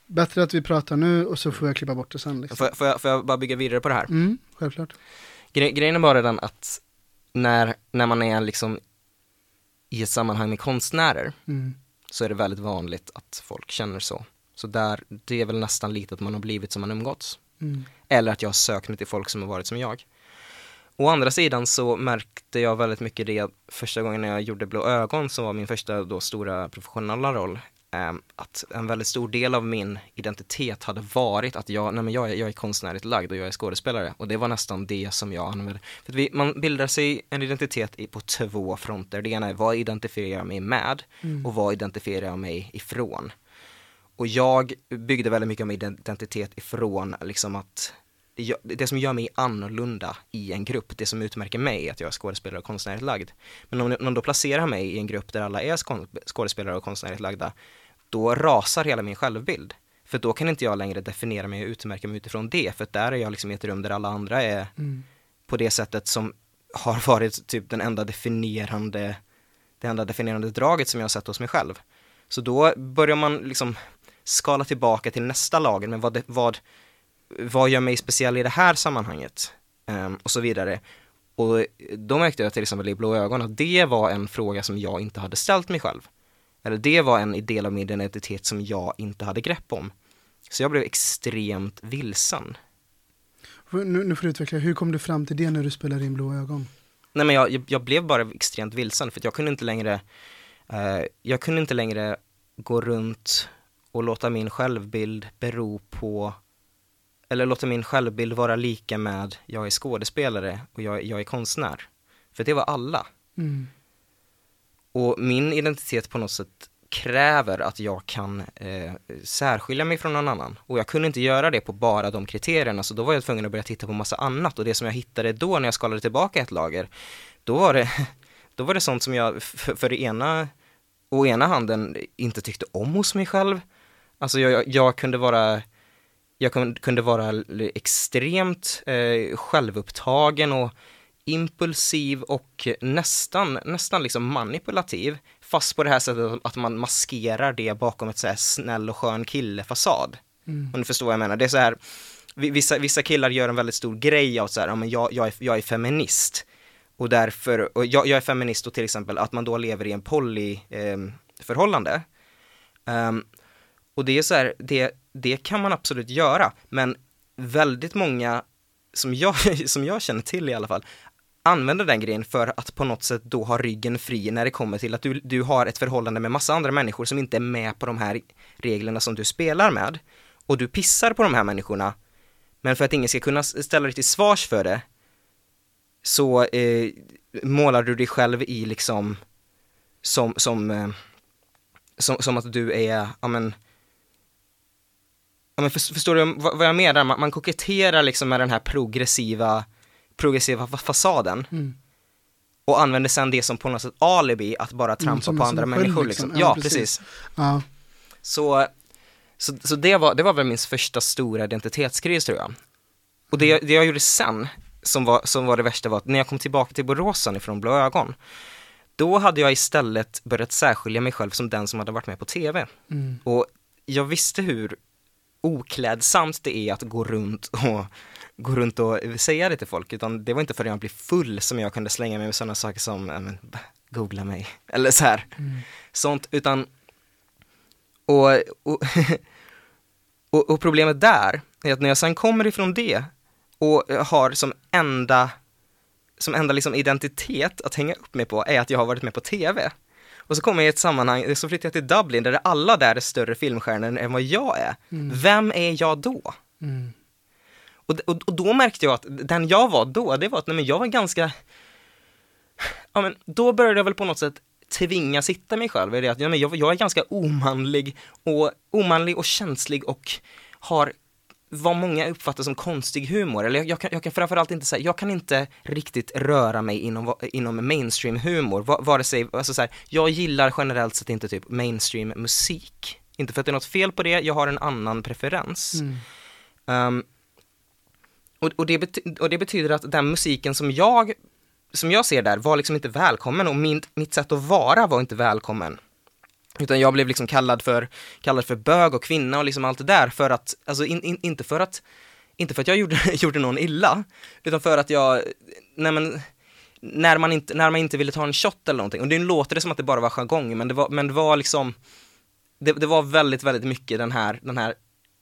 bättre att vi pratar nu och så får jag klippa bort det sen liksom. Får, jag- får, jag, får jag bara bygga vidare på det här? Mm, självklart. Gre grejen är bara den att när, när man är liksom i ett sammanhang med konstnärer Mm. så är det väldigt vanligt att folk känner så. Så där, det är väl nästan lite att man har blivit som man umgåtts. Mm. Eller att jag har sökt mig till folk som har varit som jag. Å andra sidan så märkte jag väldigt mycket det första gången jag gjorde Blå ögon som var min första då stora professionella roll. eh, att en väldigt stor del av min identitet hade varit att jag, nej men jag, är, jag är konstnärligt lagd och jag är skådespelare. Och det var nästan det som jag använde. För vi, man bildar sig en identitet i, på två fronter. Det ena är vad identifierar jag mig med och vad identifierar jag mig ifrån. Och jag byggde väldigt mycket av min identitet ifrån liksom att jag, det som gör mig annorlunda i en grupp, det som utmärker mig är att jag är skådespelare och konstnärligt lagd. Men om någon då placerar mig i en grupp där alla är skådespelare och konstnärligt lagda, då rasar hela min självbild. För då kan inte jag längre definiera mig och utmärka mig utifrån det, för där är jag liksom i ett rum där alla andra är Mm. på det sättet som har varit typ den enda definierande, det enda definierande draget som jag har sett hos mig själv. Så då börjar man liksom skala tillbaka till nästa lager, men vad, det, vad, vad gör mig speciell i det här sammanhanget? Ehm, och så vidare. Och då märkte jag till exempel i Blå ögon att det var en fråga som jag inte hade ställt mig själv. Eller det var en del av min identitet som jag inte hade grepp om. Så jag blev extremt vilsen. Nu, nu får du utveckla, hur kom du fram till det när du spelade in Blå ögon? Nej men jag, jag- blev bara extremt vilsen för jag kunde inte längre eh, Jag kunde inte längre gå runt och låta min självbild bero på Eller låta min självbild vara lika med jag är skådespelare och jag, jag är konstnär. För det var alla. Mm. Och min identitet på något sätt kräver att jag kan eh, särskilja mig från någon annan. Och jag kunde inte göra det på bara de kriterierna, så då var jag tvungen att börja titta på massa annat. Och det som jag hittade då när jag skalade tillbaka ett lager, då var det, då var det sånt som jag för, för det ena, å ena handen inte tyckte om hos mig själv. Alltså jag, jag, kunde vara jag kun- kunde vara extremt eh, självupptagen och impulsiv och nästan, nästan liksom manipulativ. Fast på det här sättet att man maskerar det bakom ett så här snäll och skön kille-fasad. Mm. Om du förstår vad jag menar. Det är så här, vi- vissa, vissa killar gör en väldigt stor grej av så här, ja, men jag, jag, är, jag är feminist. Och därför, och jag, jag är feminist och till exempel att man då lever i en polyförhållande. Eh. Och det är så här, det, det kan man absolut göra, men väldigt många som jag, som jag känner till i alla fall, använder den grejen för att på något sätt då ha ryggen fri när det kommer till att du, du har ett förhållande med massa andra människor som inte är med på de här reglerna som du spelar med. Och du pissar på de här människorna, men för att ingen ska kunna ställa dig till svars för det, så eh, målar du dig själv i liksom, som, som, eh, som, som att du är, ja men, ja men för, förstår du vad, jag menar? Man, man koketterar liksom med den här progressiva, progressiva fa- fasaden Mm. och använder sen det som på något sätt alibi att bara trampa som- på andra människor liksom. liksom. Ja, Ja, precis. precis. Ja. Så, så, så det, var, det var väl min första stora identitetskris tror jag. Och det, det jag gjorde sen, som var, som var det värsta var att när jag kom tillbaka till Boråsen ifrån Blå ögon, då hade jag istället börjat särskilja mig själv som den som hade varit med på TV. Mm. Och jag visste hur oklädsamt det är att gå runt och gå runt och säga det till folk, utan det var inte förrän jag blev full som jag kunde slänga mig med sådana saker som, äh, men, googla mig, eller så här. Mm. Sånt, utan och, och, och, och problemet där är att när jag sen kommer ifrån det och har som enda som enda liksom identitet att hänga upp mig på är att jag har varit med på TV. Och så kommer jag i ett sammanhang, så flyttar jag till Dublin där alla där är större filmstjärnor än vad jag är. Mm. Vem är jag då? Mm. Och, och, och då märkte jag att den jag var då, det var att nej, men jag var ganska, ja men då började jag väl på något sätt tvinga sitta mig själv i det att ja, men jag, jag är ganska omanlig och omanlig och känslig och har vad många uppfattar som konstig humor, eller jag, jag, kan, jag kan framförallt inte säga, jag kan inte riktigt röra mig inom, inom mainstream humor, va, vare sig, alltså så här, jag gillar generellt sett inte typ mainstream musik. Inte för att det är något fel på det, jag har en annan preferens. Mm. Um, och, och, det och det betyder att den musiken som jag, som jag ser där var liksom inte välkommen och min, mitt sätt att vara var inte välkommen. Utan jag blev liksom kallad för, kallad för bög och kvinna och liksom allt det där för att, alltså in, in, inte för att, inte för att jag gjorde, gjorde någon illa, utan för att jag, nej men, när man inte, när man inte ville ta en shot eller någonting, och det låter det som att det bara var jargong, men det var, men det var liksom, det, det var väldigt, väldigt mycket den här, den här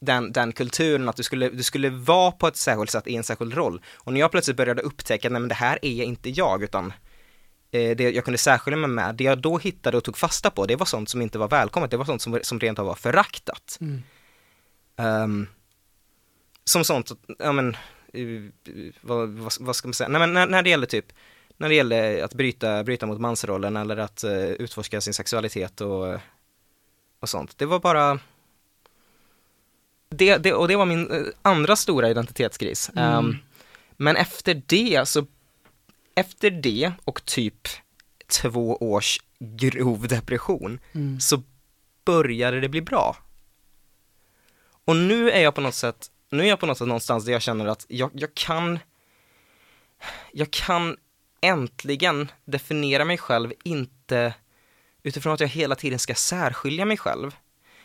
den, den kulturen att du skulle, du skulle vara på ett särskilt sätt i en särskild roll. Och när jag plötsligt började upptäcka, nej men det här är inte jag, utan det jag kunde särskilja mig med, det jag då hittade och tog fasta på, det var sånt som inte var välkommet, det var sånt som, som rent av var föraktat. Mm. Um, som sånt, ja men, uh, vad, vad, vad, ska man säga, nej men när, när det gäller typ, när det gäller att bryta, bryta mot mansrollen eller att uh, utforska sin sexualitet och, och sånt, det var bara det, det, och det var min andra stora identitetskris. Mm. Um, men efter det så, efter det och typ två års grov depression Mm. så började det bli bra. Och nu är jag på något sätt, nu är jag på något sätt någonstans där jag känner att jag, jag kan, jag kan äntligen definiera mig själv inte utifrån att jag hela tiden ska särskilja mig själv.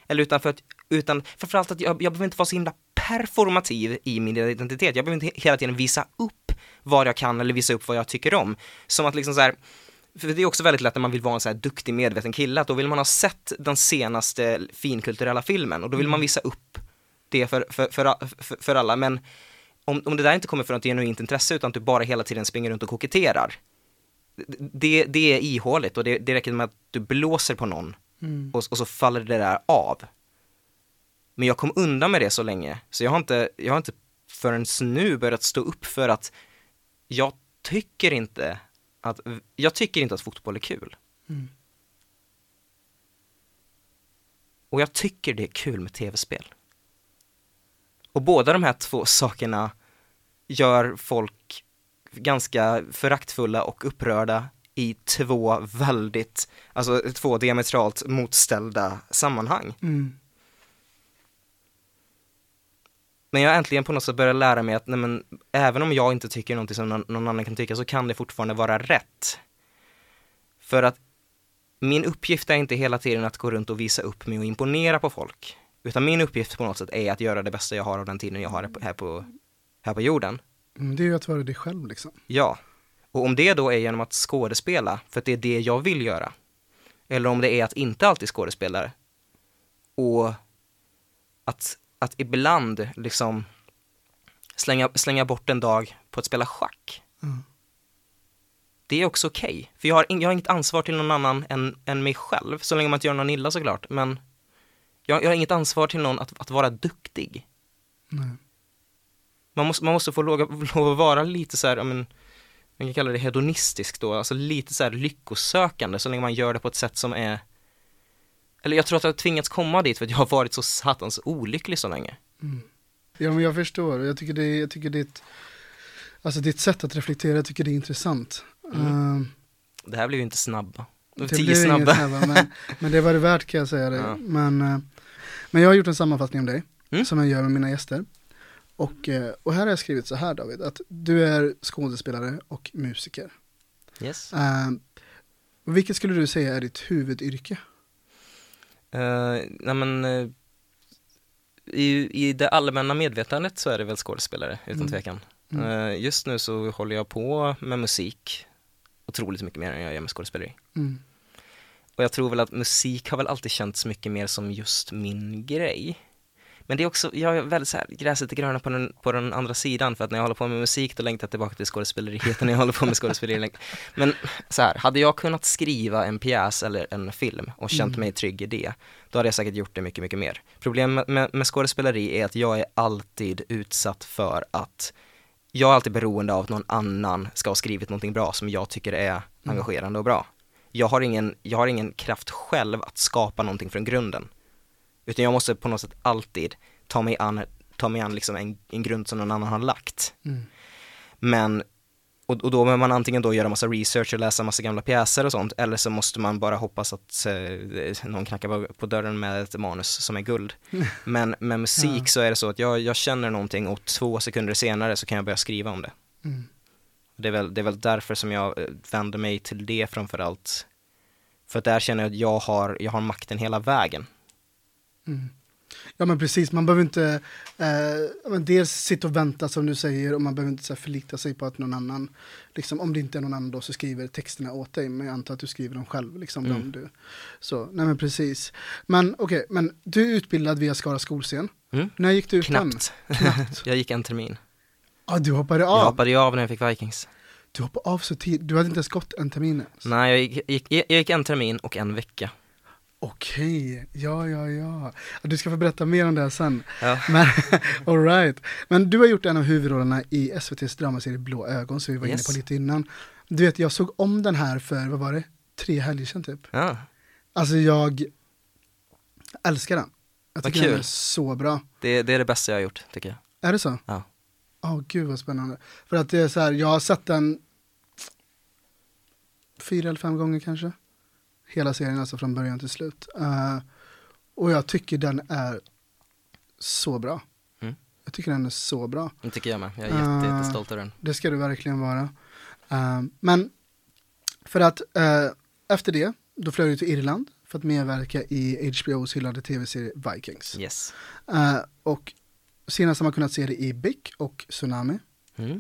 Eller utan för att, utan framförallt att jag, jag behöver inte vara så himla performativ i min identitet. Jag behöver inte hela tiden visa upp vad jag kan eller visa upp vad jag tycker om. Som att liksom så här, för det är också väldigt lätt när man vill vara en så här duktig medveten kille, att då vill man ha sett den senaste finkulturella filmen och då vill man visa upp det för, för, för, för, för alla. Men om, om det där inte kommer från ett genuint intresse utan att du bara hela tiden springer runt och koketterar, det, det är ihåligt och det, det räcker med att du blåser på någon Mm. och, och så faller det där av. Men jag kom undan med det så länge, så jag har inte, jag har inte förrän nu börjat stå upp för att jag tycker inte att, jag tycker inte att fotboll är kul. Mm. Och jag tycker det är kul med tv-spel. Och båda de här två sakerna gör folk ganska föraktfulla och upprörda i två väldigt, alltså två diametralt motställda sammanhang. Mm. Men jag har äntligen på något sätt börjat lära mig att nej men, även om jag inte tycker någonting som någon, någon annan kan tycka så kan det fortfarande vara rätt. För att min uppgift är inte hela tiden att gå runt och visa upp mig och imponera på folk. Utan min uppgift på något sätt är att göra det bästa jag har av den tiden jag har här på, här på, här på jorden. Mm, Det är ju att vara dig själv liksom. Ja. Och om det då är genom att skådespela, för att det är det jag vill göra. Eller om det är att inte alltid skådespela. Och att, att ibland liksom slänga, slänga bort en dag på att spela schack. Mm. Det är också okej. För jag har, in, jag har inget ansvar till någon annan än, än mig själv. Så länge man inte gör någon illa såklart. Men jag, jag har inget ansvar till någon att, att vara duktig. Nej. Man måste, man måste få lov, att vara lite så här, ja, men, man kan kalla det hedonistisk då, alltså lite så här lyckosökande så länge man gör det på ett sätt som är eller jag tror att jag har tvingats komma dit för att jag har varit så satans olycklig så länge. Ja men jag förstår, jag tycker det, jag tycker ditt, alltså ditt sätt att reflektera, jag tycker det är intressant. Mm. Ehm, Det här blev ju inte snabba. Det tio blev inget snabba. snabba, men, men det var det värt kan jag säga det. Ja. Men, eh, men jag har gjort en sammanfattning om dig, Mm. som jag gör med mina gäster. Och, eh, och här har jag skrivit så här David, att du är skådespelare och musiker. Yes. Eh, vilket skulle du säga är ditt huvudyrke? Uh, nej men, uh, i, i det allmänna medvetandet så är det väl skådespelare, utan Mm. tvekan. Mm. Uh, just nu så håller jag på med musik otroligt mycket mer än jag gör med skådespeleri. Mm. Och jag tror väl att musik har väl alltid känts mycket mer som just min grej. Men det är också, jag är väldigt så här, gräset är gröna på den, på den andra sidan för att när jag håller på med musik då längtar jag tillbaka till skådespeleriet när jag håller på med skådespeleri. Men så här, hade jag kunnat skriva en pjäs eller en film och känt Mm. mig trygg i det, då hade jag säkert gjort det mycket, mycket mer. Problemet med, med skådespeleri är att jag är alltid utsatt för att jag är alltid beroende av att någon annan ska ha skrivit någonting bra som jag tycker är engagerande och bra. Jag har ingen, jag har ingen kraft själv att skapa någonting från grunden. Utan jag måste på något sätt alltid ta mig an, ta mig an liksom en, en grund som någon annan har lagt. Mm. Men, och, och då behöver man antingen då göra massa research och läsa massa gamla pjäser och sånt, eller så måste man bara hoppas att eh, någon knackar på- på dörren med ett manus som är guld. Men med musik Ja. så är det så att jag, jag känner någonting och två sekunder senare så kan jag börja skriva om det. Mm. Det är väl, det är väl därför som jag eh, vänder mig till det framför allt. För att där känner jag att jag har, jag har makten hela vägen. Mm. Ja men precis, man behöver inte eh, dels sitta och vänta som du säger och man behöver inte så här, förlita sig på att någon annan, liksom, om det inte är någon annan då så skriver texterna åt dig, men jag antar att du skriver dem själv. Liksom, Mm. dem du. Så, nej men precis. Men okej, men du är utbildad via Skara skolscen. Mm. När gick du ut? Knappt. Knappt. Jag gick en termin. Ja, du hoppade av. Jag hoppade av när jag fick Vikings. Du hoppade av så tidigt, du hade inte ens gått en termin ens. Nej, jag gick, gick, jag gick en termin och en vecka. Okej, ja, ja, ja. Du ska få berätta mer om det här sen. Ja. Men, all right. Men du har gjort en av huvudrollerna i SVTs dramaserie Blå ögon, som vi var Yes. inne på lite innan. Du vet, jag såg om den här för, vad var det, tre helger sedan typ. Ja, Alltså jag älskar den. Jag Vad tycker den är så bra. det, det är det bästa jag har gjort, tycker jag. Är det så? Ja. Åh gud vad spännande. För att det är så här, jag har sett den fyra eller fem gånger kanske. Hela serien alltså från början till slut. Eh, och jag tycker den är så bra. Mm. Jag tycker den är så bra. Det tycker jag med. Jag är jätte, Ah. jättestolt över den. Det ska du verkligen vara. Eh, men för att eh, efter det, då flög du till Irland för att medverka i HBOs hyllade tv-serie Vikings. Yes. Eh, och senast har man kunnat se det i Bic och Tsunami. Mm.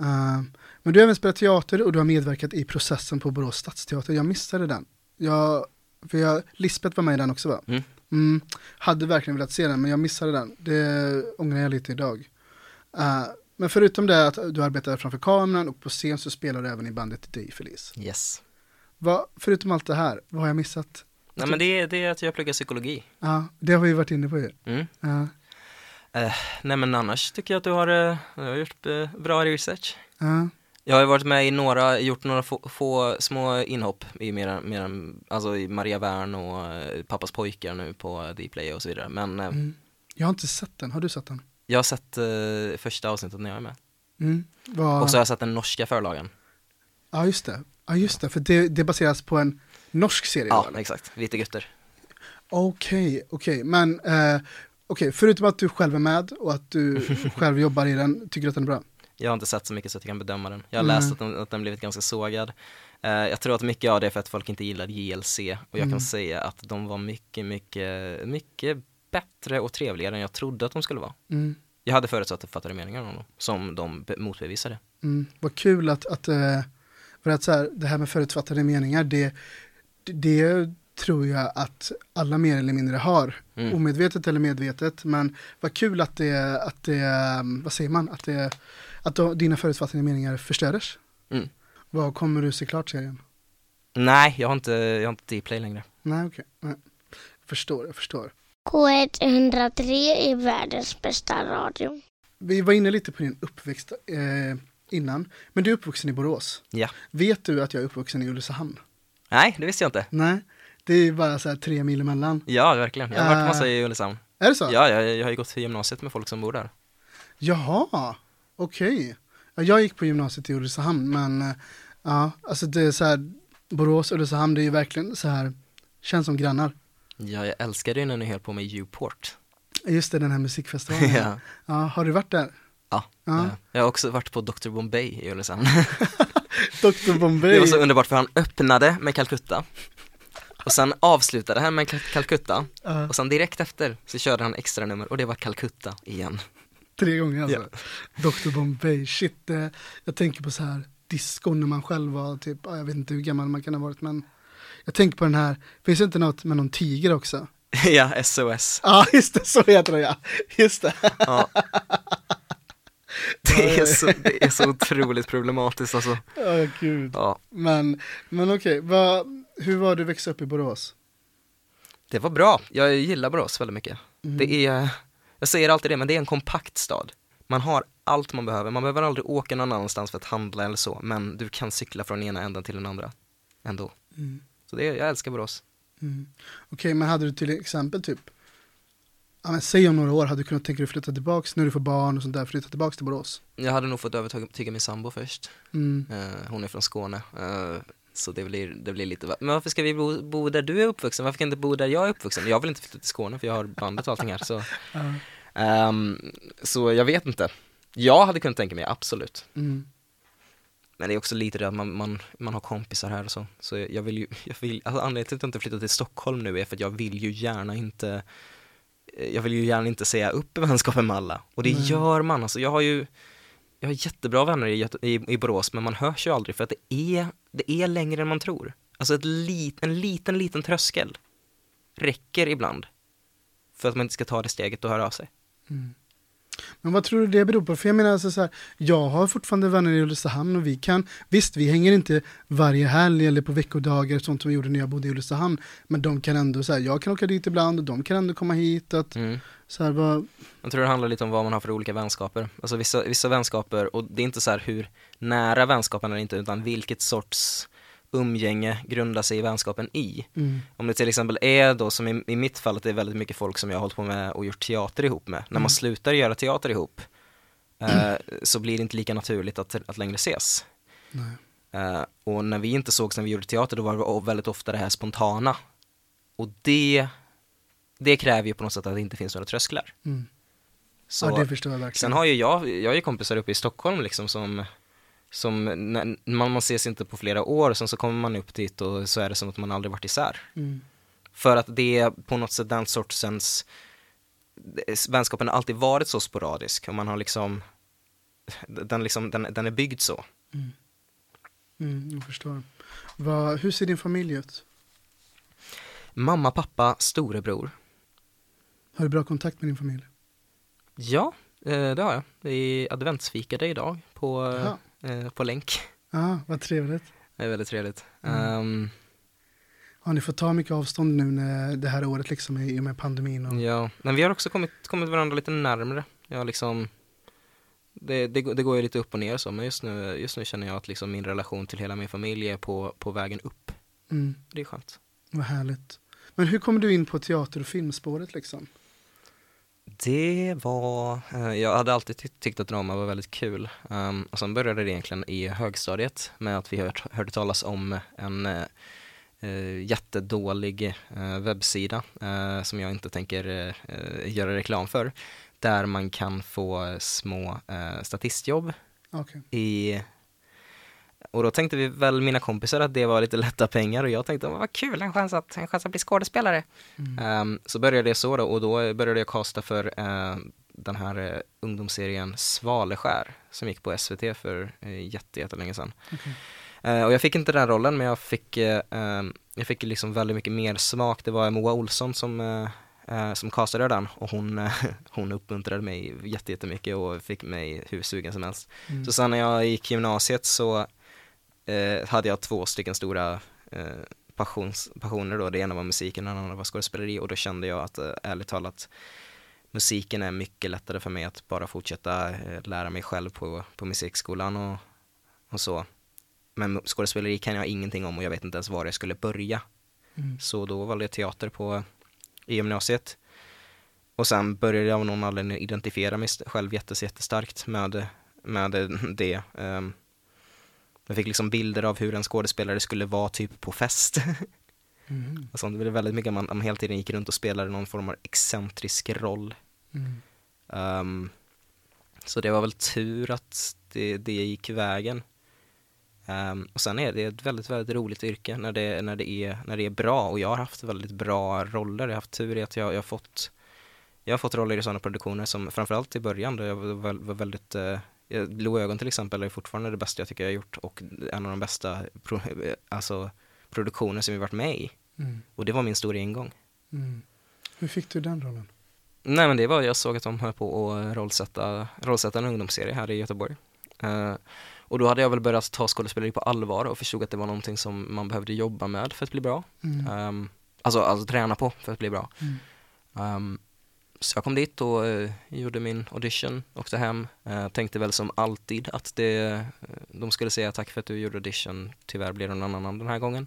Eh, men du har även spelat teater och du har medverkat i processen på Borås stadsteater. Jag missade den. Jag, för jag, Lisbeth var med i den också va? Mm. Mm, hade verkligen velat se den men jag missade den. Det ångrar jag lite idag. Eh, men förutom det att du arbetar framför kameran och på scen så spelar du även i bandet Day Feliz. Yes. Vad, förutom allt det här, vad har jag missat? Nej men det, är- det är att jag pluggar psykologi. Ja, det har vi varit inne på ju. Mm. Ja, Nej men annars tycker jag att du har, eh, du har gjort bra research. ja, Jag har varit med i några, gjort några få, få små inhopp i mera, mera, alltså i Maria Wern och eh, Pappas pojkar nu på Dplay och så vidare. Men eh, mm. Jag har inte sett den, har du sett den? jag har sett eh, första avsnittet när jag är med. Mm. Vad- Och så har jag sett den norska förlagen. Ja just det, ja just det, för det, det baseras på en norsk serie Ja, eller? exakt. Vita gutter. Okej, okej, men eh, okej, förutom att du själv är med och att du själv jobbar i den, tycker du att den är bra? Jag har inte sett så mycket så att jag kan bedöma den. Jag har Nej. läst att den, att den blivit ganska sågad. Eh, jag tror att mycket av det är för att folk inte gillar JLC och jag Mm. kan säga att de var mycket, mycket, mycket bättre och trevligare än jag trodde att de skulle vara. Mm. Jag hade förutsatt uppfattade meningar om dem, som de be- motbevisade. Mm. Vad kul att, att eh, för att så här, det här med förutfattade meningar, det, det, tror jag att alla mer eller mindre har. Mm. Omedvetet eller medvetet, men vad kul att det, att det um, vad säger man, att, det, att då, dina förutfattade meningar förstörs. Mm. Vad kommer du se klart serien? Nej, jag har inte, jag har inte Dplay längre. Nej, okej. Jag förstår, jag förstår. K103 är världens bästa radio. Vi var inne lite på din uppväxt eh, innan, men du är uppvuxen i Borås. Ja. Vet du att jag är uppvuxen i Ulricehamn? Nej, det visste jag inte. Nej, det är bara så här tre mil emellan. Ja, verkligen. Jag har varit massa i Ulricehamn. Är det så? Ja, jag, jag har ju gått till gymnasiet med folk som bor där. Jaha, okej. Ja, jag gick på gymnasiet i Ulricehamn, men eh, ja, alltså det är så här, Borås och Ulricehamn, det är ju verkligen så här, känns som grannar. Ja, jag älskade ju när ni höll på med Uport. Just det, den här musikfestivalen. ja. ja, har du varit där? Ja, Ja. eh, jag har också varit på Dr Bombay i Ulricehamn. Dr Bombay. Det var så underbart för han öppnade med Calcutta och sen avslutade han med Cal- Calcutta Ja, och sen direkt efter så körde han extra nummer och det var Calcutta igen. Tre gånger alltså. Dr Bombay, shit. Eh, jag tänker på så här disco när man själv var typ, ja, jag vet inte hur gammal man kan ha varit men jag tänker på den här, finns det inte något med någon tiger också? ja, SOS. Ja, just det, så heter det ja. Just det. Ja. Det är, så, det är så otroligt problematiskt alltså. Ja, gud. Ja, Men, men okej, vad- hur var det att växa upp i Borås? det var bra. Jag gillar Borås väldigt mycket. Mm. Det är, jag säger alltid det, men det är en kompakt stad. Man har allt man behöver. Man behöver aldrig åka någon annanstans för att handla eller så, men du kan cykla från ena änden till den andra ändå. Mm. Så det, jag älskar Borås. Mm. Okej, men hade du till exempel typ, ja, men säg om några år, hade du kunnat tänka dig flytta tillbaks när du får barn och sånt där, flytta tillbaks till Borås? Jag hade nog fått övertyga min sambo först. Mm. Eh, hon är från Skåne. eh, så det blir, det blir lite, men varför ska vi bo, bo där du är uppvuxen? Varför kan inte bo där jag är uppvuxen? Jag vill inte flytta till Skåne för jag har bandet och allting här. Så, Ehm, så jag vet inte. Jag hade kunnat tänka mig, absolut. Mm. Men det är också lite det att man, man, man har kompisar här och så. Så jag vill ju, jag vill, alltså anledningen till att jag inte flyttar till Stockholm nu är för att jag vill ju gärna inte eh, jag vill ju gärna inte säga upp vänskapen med alla. Och det Nej. gör man alltså. Jag har ju jag har jättebra vänner i, i, i Borås men man hörs ju aldrig för att det är, det är längre än man tror. Alltså ett lit, en liten, liten tröskel räcker ibland för att man inte ska ta det steget och höra av sig. Mm. Men vad tror du det beror på? För jag menar alltså så här, jag har fortfarande vänner i Ulricehamn och vi kan, visst vi hänger inte varje helg eller på veckodagar sånt som vi gjorde när jag bodde i Ulricehamn, men de kan ändå så här, jag kan åka dit ibland och de kan ändå komma hit, att Mm. så här, vad, Jag tror det handlar lite om vad man har för olika vänskaper. Alltså vissa, vissa vänskaper, och det är inte så här hur nära vänskapen är inte, utan vilket sorts umgänge grundar sig i vänskapen i. mm, Om det till exempel är då, som i, i mitt fall, att det är väldigt mycket folk som jag har hållit på med och gjort teater ihop med. När Mm. man slutar göra teater ihop, eh, så blir det inte lika naturligt att, att längre ses. Eh, och när vi inte sågs när vi gjorde teater, då var det väldigt ofta det här spontana. Och det, det kräver ju på något sätt att det inte finns några trösklar. Mm. Så, ja, det förstår jag verkligen. Sen har ju jag, jag har ju kompisar uppe i Stockholm liksom som, som man, man ses inte på flera år, sen så kommer man upp dit och så är det som att man aldrig varit isär. Mm. För att det är på något sätt den sortens, vänskapen har alltid varit så sporadisk och man har liksom, den, liksom, den, den är byggd så. Mm, jag förstår. Vad, hur ser din familj ut? Mamma, pappa, storebror. Har du bra kontakt med din familj? Ja, eh, det har jag. Vi adventsfikade idag på, Jaha. Eh, på länk. Ja, vad trevligt. Det är väldigt trevligt. Mm. Ehm, Har ni fått ta mycket avstånd nu när det här året liksom i och med pandemin? Och... Ja, men vi har också kommit, kommit varandra lite närmre. Jag liksom det, det, går- det går ju lite upp och ner så, men just nu, just nu känner jag att liksom min relation till hela min familj är på, på vägen upp. Mm, Det är skönt. vad härligt. Men hur kom du in på teater och filmspåret liksom? Det var, eh, jag hade alltid ty- tyckt att drama var väldigt kul. Um, och sen började det egentligen i högstadiet med att vi hört, hörde talas om en eh, jättedålig eh, webbsida eh, som jag inte tänker göra reklam för. Där man kan få små statistjobb Okej. i och då tänkte vi väl mina kompisar att det var lite lätta pengar och jag tänkte vad kul, en chans att, en chans att bli skådespelare. Mm. Ehm, så började det så då och då började jag kasta för eh, den här eh, ungdomsserien Svaleskär som gick på SVT för uh, jätte, jättelänge sedan. Okej. Eh, och jag fick inte den rollen men jag fick, eh, ehm, jag fick liksom väldigt mycket mer smak. Det var Moa Olsson som, som castade den och hon, hon uppmuntrade mig jätte, jättemycket och fick mig hur sugen som helst. Mm. Så sen när jag gick gymnasiet så eh, hade jag två stycken stora eh, passions, passioner då. Det ena var musiken och det andra var skådespeleri och då kände jag att eh, ärligt talat musiken är mycket lättare för mig att bara fortsätta eh, lära mig själv på, på musikskolan och, och så. Men skådespeleri kan jag ingenting om och jag vet inte ens var jag skulle börja. Mm. Så då valde jag teater på, i gymnasiet. Och sen började jag av någon anledning identifiera mig själv jättes, jättestarkt med, med det. Ehm, jag fick liksom bilder av hur en skådespelare skulle vara typ på fest. Mm. och sånt. Det var väldigt mycket man, man hela tiden gick runt och spelade någon form av excentrisk roll Mm. Ehm, så det var väl tur att det, det gick vägen. Ehm, och sen är det ett väldigt, väldigt roligt yrke när det, när, det är, när det är bra och jag har haft väldigt bra roller. Jag har haft tur i att jag, jag har fått jag har fått roller i sådana produktioner som framförallt i början då jag var väldigt eh, Blå ögon till exempel är fortfarande det bästa jag tycker jag har gjort och en av de bästa pro, alltså, produktioner som jag varit med i. Mm. Och det var min stora ingång. Mm. Hur fick du den rollen? Nej men det var, jag såg att de höll på att rollsätta, rollsätta en ungdomsserie här i Göteborg. Eh, och då hade jag väl börjat ta skådespeleri på allvar och förstod att det var någonting som man behövde jobba med för att bli bra. Mm. Um, alltså, alltså träna på för att bli bra. Um, så jag kom dit och uh, gjorde min audition, åkte hem, uh, tänkte väl som alltid att det, uh, de skulle säga tack för att du gjorde audition, tyvärr blev det någon annan den här gången.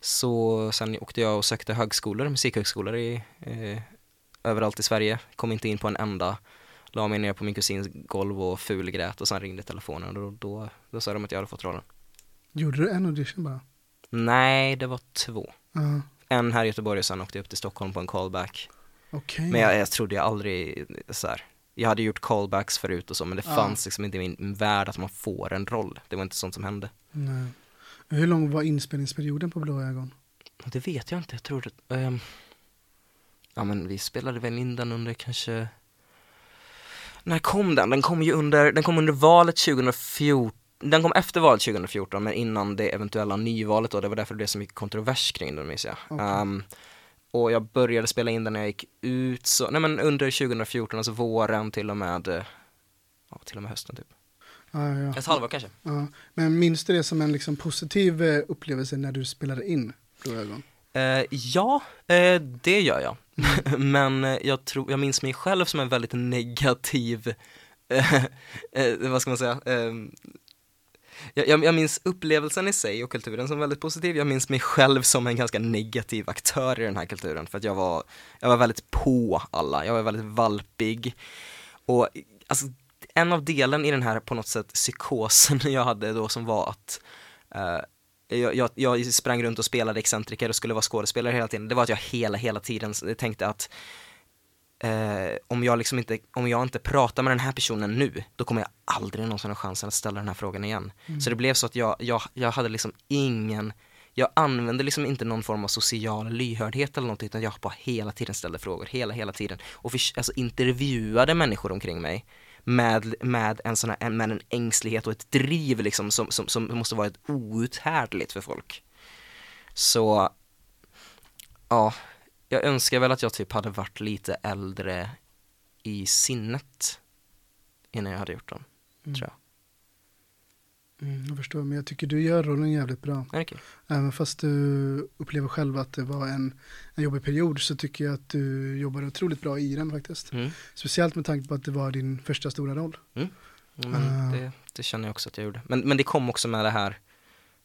Så sen åkte jag och sökte högskolor, musikhögskolor i, eh, överallt i Sverige, kom inte in på en enda, la mig ner på min kusins golv och fulgrät och sen ringde telefonen och då, då, då sa de att jag hade fått rollen. Gjorde du en audition bara? Nej, det var två. Ja, En här i Göteborg och sen åkte jag upp till Stockholm på en callback. Okej. Men jag, jag trodde jag aldrig så här. Jag hade gjort callbacks förut och så men det Ja. fanns liksom inte i min värld att man får en roll. Det var inte sånt som hände. Nej. Hur lång var inspelningsperioden på Blå ögon? Det vet jag inte, jag tror det, ehm, ja men vi spelade väl in den under kanske, när kom den? Den kom ju under, den kom under valet 2014, den kom efter valet 2014 men innan det eventuella nyvalet då, det var därför det blev så mycket kontrovers kring den minns jag. Okej. Ehm, och jag började spela in den när jag gick ut, så, nej men under 2014, alltså våren till och med, eh, ja till och med hösten typ. Ja, ja, Ett halvår kanske. ja. Men minns du det som en liksom positiv eh, upplevelse när du spelade in Blå ögon? Eh, ja, eh, det gör jag. Men eh, jag, tror, jag minns mig själv som en väldigt negativ, eh, vad ska man säga, eh, jag, jag jag minns upplevelsen i sig och kulturen som väldigt positiv. Jag minns mig själv som en ganska negativ aktör i den här kulturen för att jag var, jag var väldigt på alla, jag var väldigt valpig. Och alltså, en av delen i den här på något sätt psykosen jag hade då som var att eh, jag, jag, jag sprang runt och spelade excentriker och skulle vara skådespelare hela tiden. Det var att jag hela, hela tiden tänkte att eh, om, jag liksom inte, om jag inte pratar med den här personen nu, då kommer jag aldrig någonsin ha chansen att ställa den här frågan igen. Så det blev så att jag, jag, jag hade liksom ingen, jag använde liksom inte någon form av social lyhördhet eller någonting, utan jag bara hela tiden ställde frågor, hela, hela tiden. Och för, alltså intervjuade människor omkring mig med, med, en sån här, med en ängslighet och ett driv liksom som, som, som måste vara ett outhärdligt för folk. Så, ja, jag önskar väl att jag typ hade varit lite äldre i sinnet innan jag hade gjort dem, tror jag. Mm, jag förstår, men jag tycker du gör rollen jävligt bra. Kul? Även fast du upplever själv att det var en, en jobbig period så tycker jag att du jobbar otroligt bra i den faktiskt. Mm. Speciellt med tanke på att det var din första stora roll. Men Ah. det, det känner jag också att jag gjorde. Men, men det kom också med det här,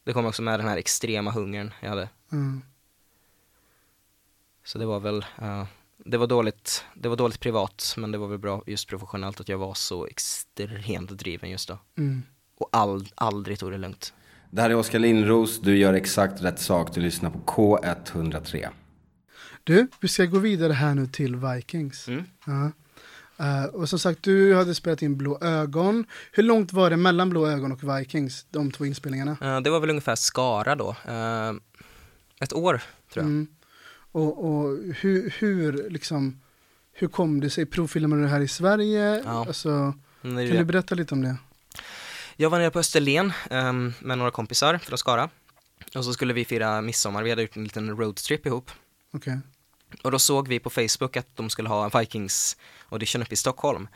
det kom också med den här extrema hungern jag hade. Mm. Så det var väl, eh, det var dåligt, det var dåligt privat, men det var väl bra just professionellt att jag var så extremt driven just då. Mm. Och all, aldrig tog det lugnt. Det här är Oskar Lindros, du gör exakt rätt sak, du lyssnar på K103. Du, vi ska gå vidare här nu till Vikings. Mm. Ja. Eh, och som sagt, du hade spelat in Blå ögon. Hur långt var det mellan Blå ögon och Vikings, de två inspelningarna? Eh, det var väl ungefär Skara då. Eh, ett år, tror jag. Mm. Och, och hur, hur, liksom, hur kom det sig? Provfilmade du här i Sverige? Ja. Alltså, är kan det. du berätta lite om det? Jag var nere på Österlen ehm, med några kompisar från Skara. Och så skulle vi fira midsommar, vi hade gjort en liten roadtrip ihop. Okej. Och då såg vi på Facebook att de skulle ha en Vikings audition uppe i Stockholm.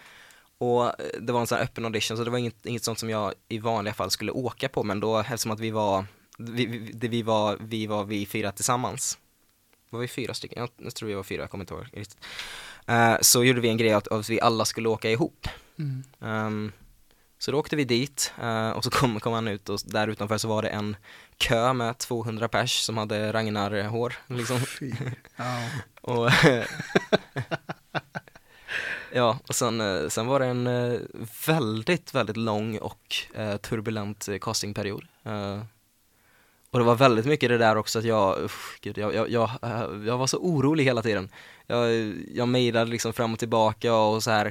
Och eh, det var en sån här öppen audition så det var inget, inget sånt som jag i vanliga fall skulle åka på men då eftersom att vi var, vi, vi, det vi var, vi var vi fyra tillsammans. Var vi fyra stycken? Jag, tror vi var fyra, jag kommer inte ihåg riktigt. Eh, så gjorde vi en grej att, att vi alla skulle åka ihop. Mm. Ehm, så då åkte vi dit eh, och så kom, kom han ut och där utanför så var det en kö med 200 pers som hade Ragnar-hår liksom. Ja. Och, ja, och sen, eh, sen var det en väldigt, väldigt lång och eh, turbulent castingperiod. Eh, Och det var väldigt mycket det där också att jag, usch, gud, jag, jag, jag, eh, jag var så orolig hela tiden. Jag, jag mejlade liksom fram och tillbaka och så här.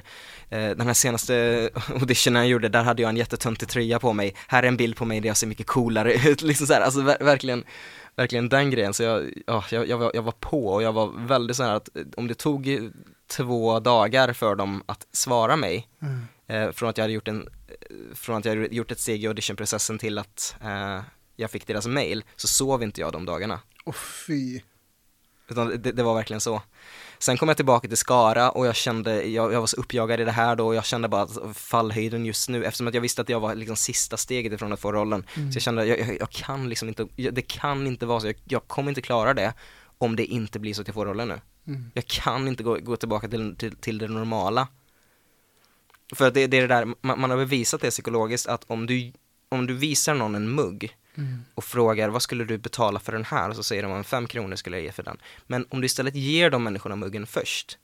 Eh, den här senaste auditionen jag gjorde, där hade jag en jättetöntig tröja på mig. Här är en bild på mig där jag ser mycket coolare ut, liksom så här. Alltså ver verkligen, verkligen den grejen. Så jag, ja, jag, jag, var, jag var på och jag var väldigt så här att om det tog två dagar för dem att svara mig, Mm. eh, från att jag hade gjort en, från att jag hade gjort ett steg i auditionprocessen till att eh, jag fick deras mail, så sov inte jag de dagarna. Åh fy. Utan det, det var verkligen så. Sen kom jag tillbaka till Skara och jag kände, jag, jag var så uppjagad i det här då och jag kände bara att fallhöjden just nu, eftersom att jag visste att jag var liksom sista steget ifrån att få rollen. Mm. Så jag kände, jag, jag, jag kan liksom inte, det kan inte vara så, jag, jag kommer inte klara det om det inte blir så att jag får rollen nu. Mm. Jag kan inte gå, gå tillbaka till, till, till det normala. För att det, det är det där, man, man har bevisat det psykologiskt att om du, om du visar någon en mugg Mm. och frågar vad skulle du betala för den här och så säger de fem kronor skulle jag ge för den. Men om du istället ger de människorna muggen först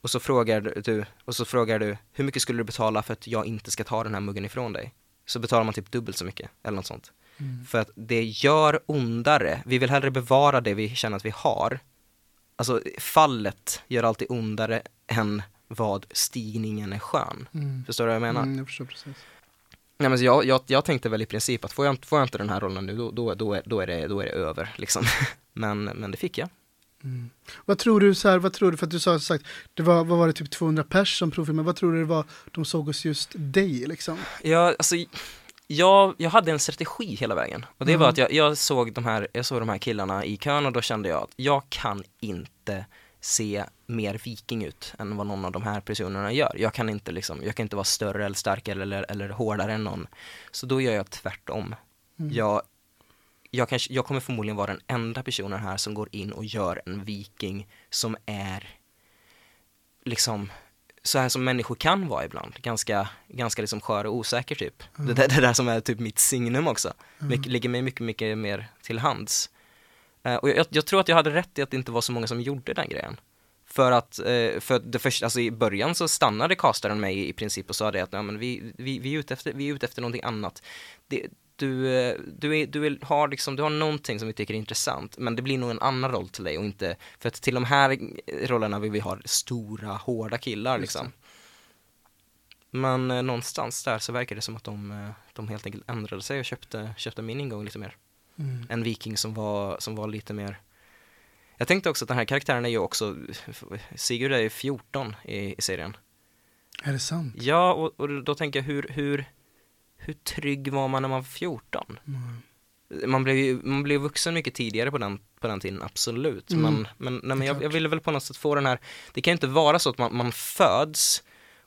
och så frågar du, och så frågar du hur mycket skulle du betala för att jag inte ska ta den här muggen ifrån dig? Så betalar man typ dubbelt så mycket eller något sånt. Mm. För att det gör ondare, vi vill hellre bevara det vi känner att vi har. Alltså fallet gör alltid ondare än vad stigningen är skön. Mm. Förstår du vad jag menar? Mm, jag förstår precis. Nej, men jag, jag, jag tänkte väl i princip att får jag, inte- får jag inte den här rollen nu, då, då, då, är, då, är, det, då är det över liksom. men, men det fick jag. Mm. Vad tror du, så här, vad tror du, för att du sa sagt, det var, vad var det, typ 200 pers som provfilmade, vad tror du det var de såg hos just dig liksom? Jag, alltså, jag, jag hade en strategi hela vägen. Och det var Mhm. att jag, jag, såg de här, jag såg de här killarna i kön och då kände jag att jag kan inte se mer viking ut än vad någon av de här personerna gör. Jag kan inte liksom, jag kan inte vara större eller starkare eller, eller hårdare än någon. Så då gör jag tvärtom. Mm. Jag, jag, kanske, jag kommer förmodligen vara den enda personen här som går in och gör en viking som är liksom så här som människor kan vara ibland, ganska, ganska liksom skör och osäker typ. Det, där, det där som är typ mitt signum också, mycket, ligger mig mycket, mycket mer till hands. Eh, och jag, jag tror att jag hade rätt i att det inte var så många som gjorde den grejen. För att, eh, för det första, alltså i början så stannade castaren mig i princip och sa det att ja, men vi, vi, vi, är ute efter, vi är ute efter någonting annat. Det, du, eh, du, är, du är, har liksom, du har någonting som vi tycker är intressant, men det blir nog en annan roll till dig och inte, för att till de här rollerna vill vi ha stora, hårda killar liksom. Men eh, någonstans där så verkar det som att de, de helt enkelt ändrade sig och köpte, köpte min ingång lite mer. Mm. En viking som var, som var lite mer Jag tänkte också att den här karaktären är ju också Sigurd är ju 14 i, i serien Är det sant? Ja, och, och då tänker jag hur, hur Hur trygg var man när man var 14? Mm. Man blev ju man blev vuxen mycket tidigare på den, på den tiden, absolut. Mm. Men, men, nej, men jag, jag ville väl på något sätt få den här, det kan ju inte vara så att man, man föds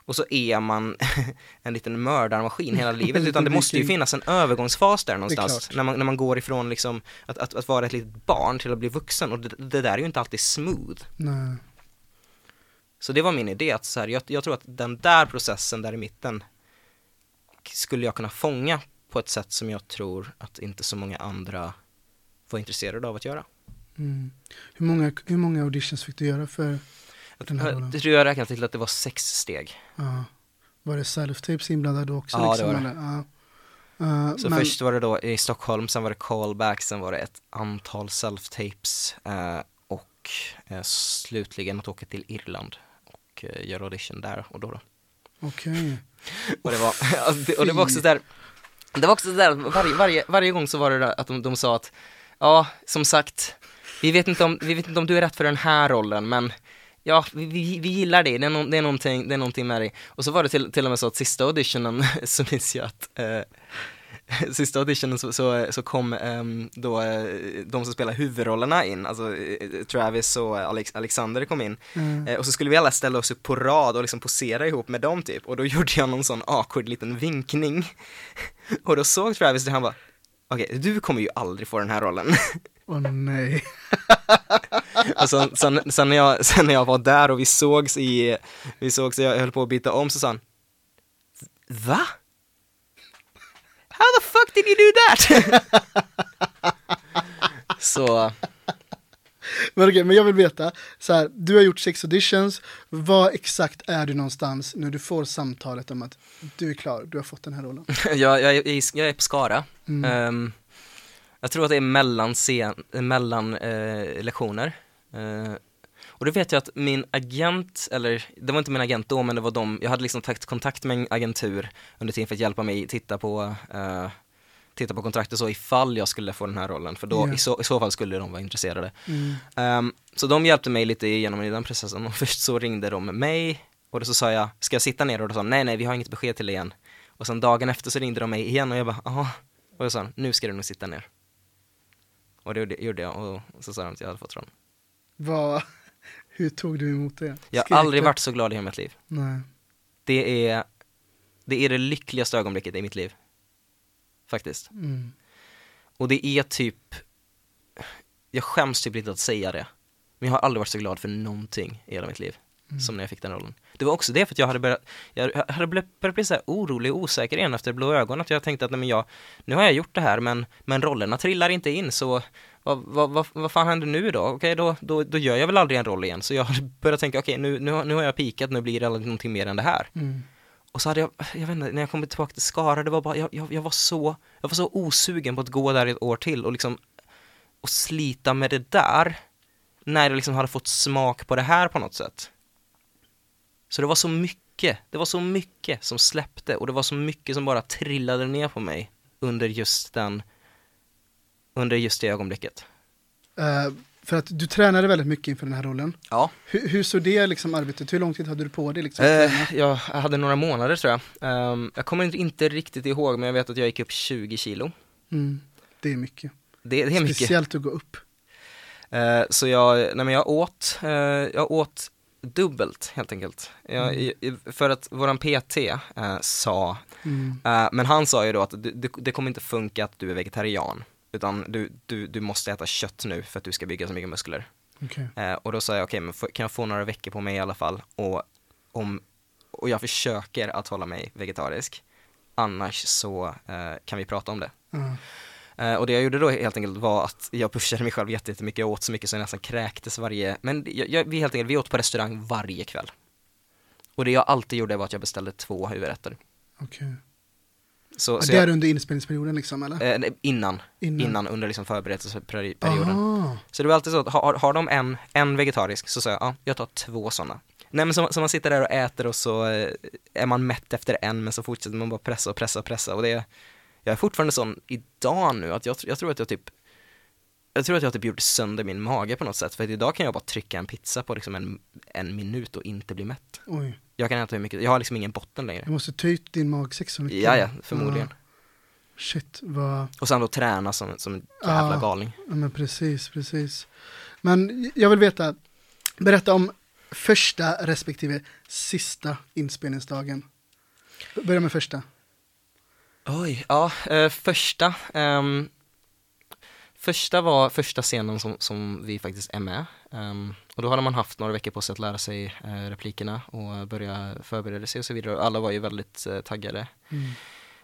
och så är man en liten mördarmaskin hela livet, utan det måste ju finnas en övergångsfas där någonstans, när man, när man går ifrån liksom att, att, att vara ett litet barn till att bli vuxen, och det, det där är ju inte alltid smooth. Nej. Så det var min idé, att så här, jag, jag tror att den där processen där i mitten skulle jag kunna fånga på ett sätt som jag tror att inte så många andra var intresserade av att göra. Mm. Hur, många, hur många auditions fick du göra för, Det tror jag räknade till att det var sex steg. ja, var det self-tapes inblandade också? Ja, det liksom, var det. Ja. Uh, Så men, först var det då i Stockholm, sen var det callback, sen var det ett antal self-tapes eh, och eh, slutligen att åka till Irland och eh, göra audition där och då. då. Okej. Och det var, det, och det var också där, det var också där, varje, varje, varje gång så var det att de, de sa att, ja, som sagt, vi vet, inte om, vi vet inte om du är rätt för den här rollen, men ja, vi, vi, vi gillar det, det är, no, det, är någonting, det är någonting med dig. Och så var det till, till och med så att sista auditionen så minns jag att eh, Sista auditionen så, så, så kom ehm, då eh, de som spelar huvudrollerna in, alltså eh, Travis och Alex, Alexander kom in Mm. Eh, och så skulle vi alla ställa oss upp på rad och liksom posera ihop med dem typ. Och då gjorde jag någon sån awkward liten vinkning. och då såg Travis det, han bara, okej, du kommer ju aldrig få den här rollen. Åh nej. och sen, sen, när jag, sen när jag var där och vi sågs i, vi sågs jag höll på att byta om så sa han, va? How the fuck did you do that? så, Men, okej, men jag vill veta, så här, du har gjort sex auditions, var exakt är du någonstans när du får samtalet om att du är klar, du har fått den här rollen? jag, jag, jag, jag är på Skara. Mm. Ehm, Jag tror att det är mellan, scen, mellan eh, lektioner. Eh, och då vet jag att min agent, eller det var inte min agent då, men det var de, jag hade liksom tagit kontakt med en agentur under tiden för att hjälpa mig titta på, eh, titta på kontraktet så ifall jag skulle få den här rollen, för då Ja. i, så, i så fall skulle de vara intresserade. Mm. Ehm, så de hjälpte mig lite igenom i den processen och först så ringde de mig och då så sa jag, ska jag sitta ner? Och då sa nej nej vi har inget besked till dig än. Och sen dagen efter så ringde de mig igen och jag bara, jaha. Och jag sa, nu ska du nog sitta ner. Och det gjorde- jag och så sa de att jag hade fått rollen. Vad, hur tog du emot det? Jag har aldrig varit så glad i hela mitt liv. Nej. Det är, det är det lyckligaste ögonblicket i mitt liv. Faktiskt. Mm. Och det är typ, jag skäms typ lite att säga det. Men jag har aldrig varit så glad för någonting i hela mitt liv. Som när jag fick den rollen. Det var också det för att jag hade börjat, jag hade börjat bli så här orolig och osäker igen efter Blå ögon. Att jag tänkte att nej, men jag, nu har jag gjort det här men, men rollerna trillar inte in så vad, vad, vad, vad fan händer nu då? Okej då, då, då gör jag väl aldrig en roll igen. Så jag hade börjat tänka okej nu, nu, har- nu har jag pikat, nu blir det någonting mer än det här. Mm. Och så hade jag, jag vet inte, när jag kom tillbaka till Skara, det var bara, jag, jag, jag var så, jag var så osugen på att gå där ett år till och liksom, och slita med det där, när jag liksom hade fått smak på det här på något sätt. Så det var så mycket, det var så mycket som släppte och det var så mycket som bara trillade ner på mig under just den, under just det ögonblicket. Eh, för att du tränade väldigt mycket inför den här rollen. Ja. Hur, hur såg det liksom arbetet, hur lång tid hade du på dig liksom? Eh, jag hade några månader tror jag. Ehm, jag kommer inte- riktigt ihåg men jag vet att jag gick upp 20 kilo. Mm. Det är mycket. Det, det är mycket. Speciellt att gå upp. Eh, så jag, nej men jag åt, jag åt dubbelt helt enkelt. Jag, Mm. i- för att våran PT eh, sa, Mm. eh, men han sa ju då att det, det, det kommer inte funka att du är vegetarian. Utan du, du, du måste äta kött nu för att du ska bygga så mycket muskler. Okej. Eh, och då sa jag, okej men får- kan jag få några veckor på mig i alla fall? Och, om, och jag försöker att hålla mig vegetarisk. Annars så eh, kan vi prata om det. Ja. Eh, och det jag gjorde då helt enkelt var att jag pushade mig själv jätte- jättemycket, jag åt så mycket så jag nästan kräktes varje, men jag, jag, vi helt enkelt, vi åt på restaurang varje kväll. Och det jag alltid gjorde var att jag beställde två huvudrätter. Okej. Så, Ja, så det är jag, under inspelningsperioden liksom eller? eh, innan, Innan. innan, under liksom förberedelseperioden. Aha. Så det var alltid så att har, har de en, en vegetarisk så sa jag, ja, jag tar två sådana. Nej men så, så man sitter där och äter och så eh, är man mätt efter en men så fortsätter man bara pressa och pressa och pressa och det Jag är fortfarande sån idag nu att jag, jag tror att jag typ Jag tror att jag typ gjort sönder min mage på något sätt för att idag kan jag bara trycka en pizza på liksom en, en minut och inte bli mätt. Oj, Jag kan äta hur mycket, jag har liksom ingen botten längre. jag måste ta ut din magsäck så mycket. Ja, ja, förmodligen. Ja. Shit, vad... Och sen då träna som, som en jävla Ja. galning. Ja, men precis, precis. Men jag vill veta, berätta om första respektive sista inspelningsdagen. Börja med första. Oj, ja, eh, första, ehm, första var första scenen som, som vi faktiskt är med. Ehm, och då hade man haft några veckor på sig att lära sig eh, replikerna och börja förbereda sig och så vidare. Alla var ju väldigt eh, taggade. Mm.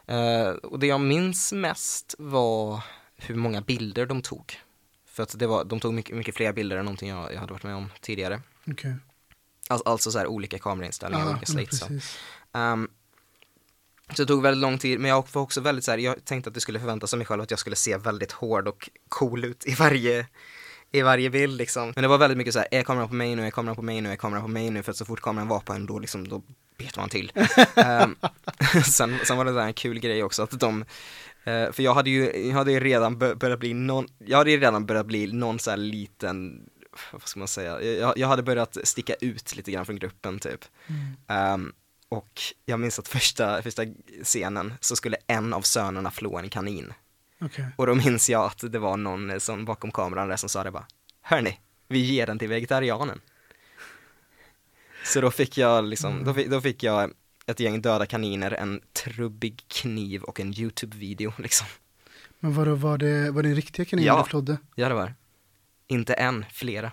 Eh, och det jag minns mest var hur många bilder de tog. För att det var, de tog mycket, mycket fler bilder än någonting jag, jag hade varit med om tidigare. Okej. Alltså, alltså så här olika kamerainställningar, Ja, olika slates. så. Så det tog väldigt lång tid, men jag var också väldigt så här, jag tänkte att det skulle förväntas av mig själv att jag skulle se väldigt hård och cool ut i varje, i varje bild liksom. Men det var väldigt mycket så här, är kameran på mig nu, är kameran på mig nu, är kameran på mig nu, för att så fort kameran var på en då liksom, då bet man till. Ehm, sen, sen var det där en kul grej också att de, eh, för jag hade ju, jag hade ju redan bör- börjat bli någon, jag hade ju redan börjat bli någon så här liten, vad ska man säga, jag, jag hade börjat sticka ut lite grann från gruppen typ. Ehm, och jag minns att första, första scenen så skulle en av sönerna flå en kanin. Okej. Och då minns jag att det var någon som bakom kameran där som sa det bara, hörni, vi ger den till vegetarianen. Så då fick jag liksom, då fick, då fick jag ett gäng döda kaniner, en trubbig kniv och en YouTube-video liksom. Men var det, var det en riktiga kaniner Ja. du flodde? Ja det var det. Inte en, flera.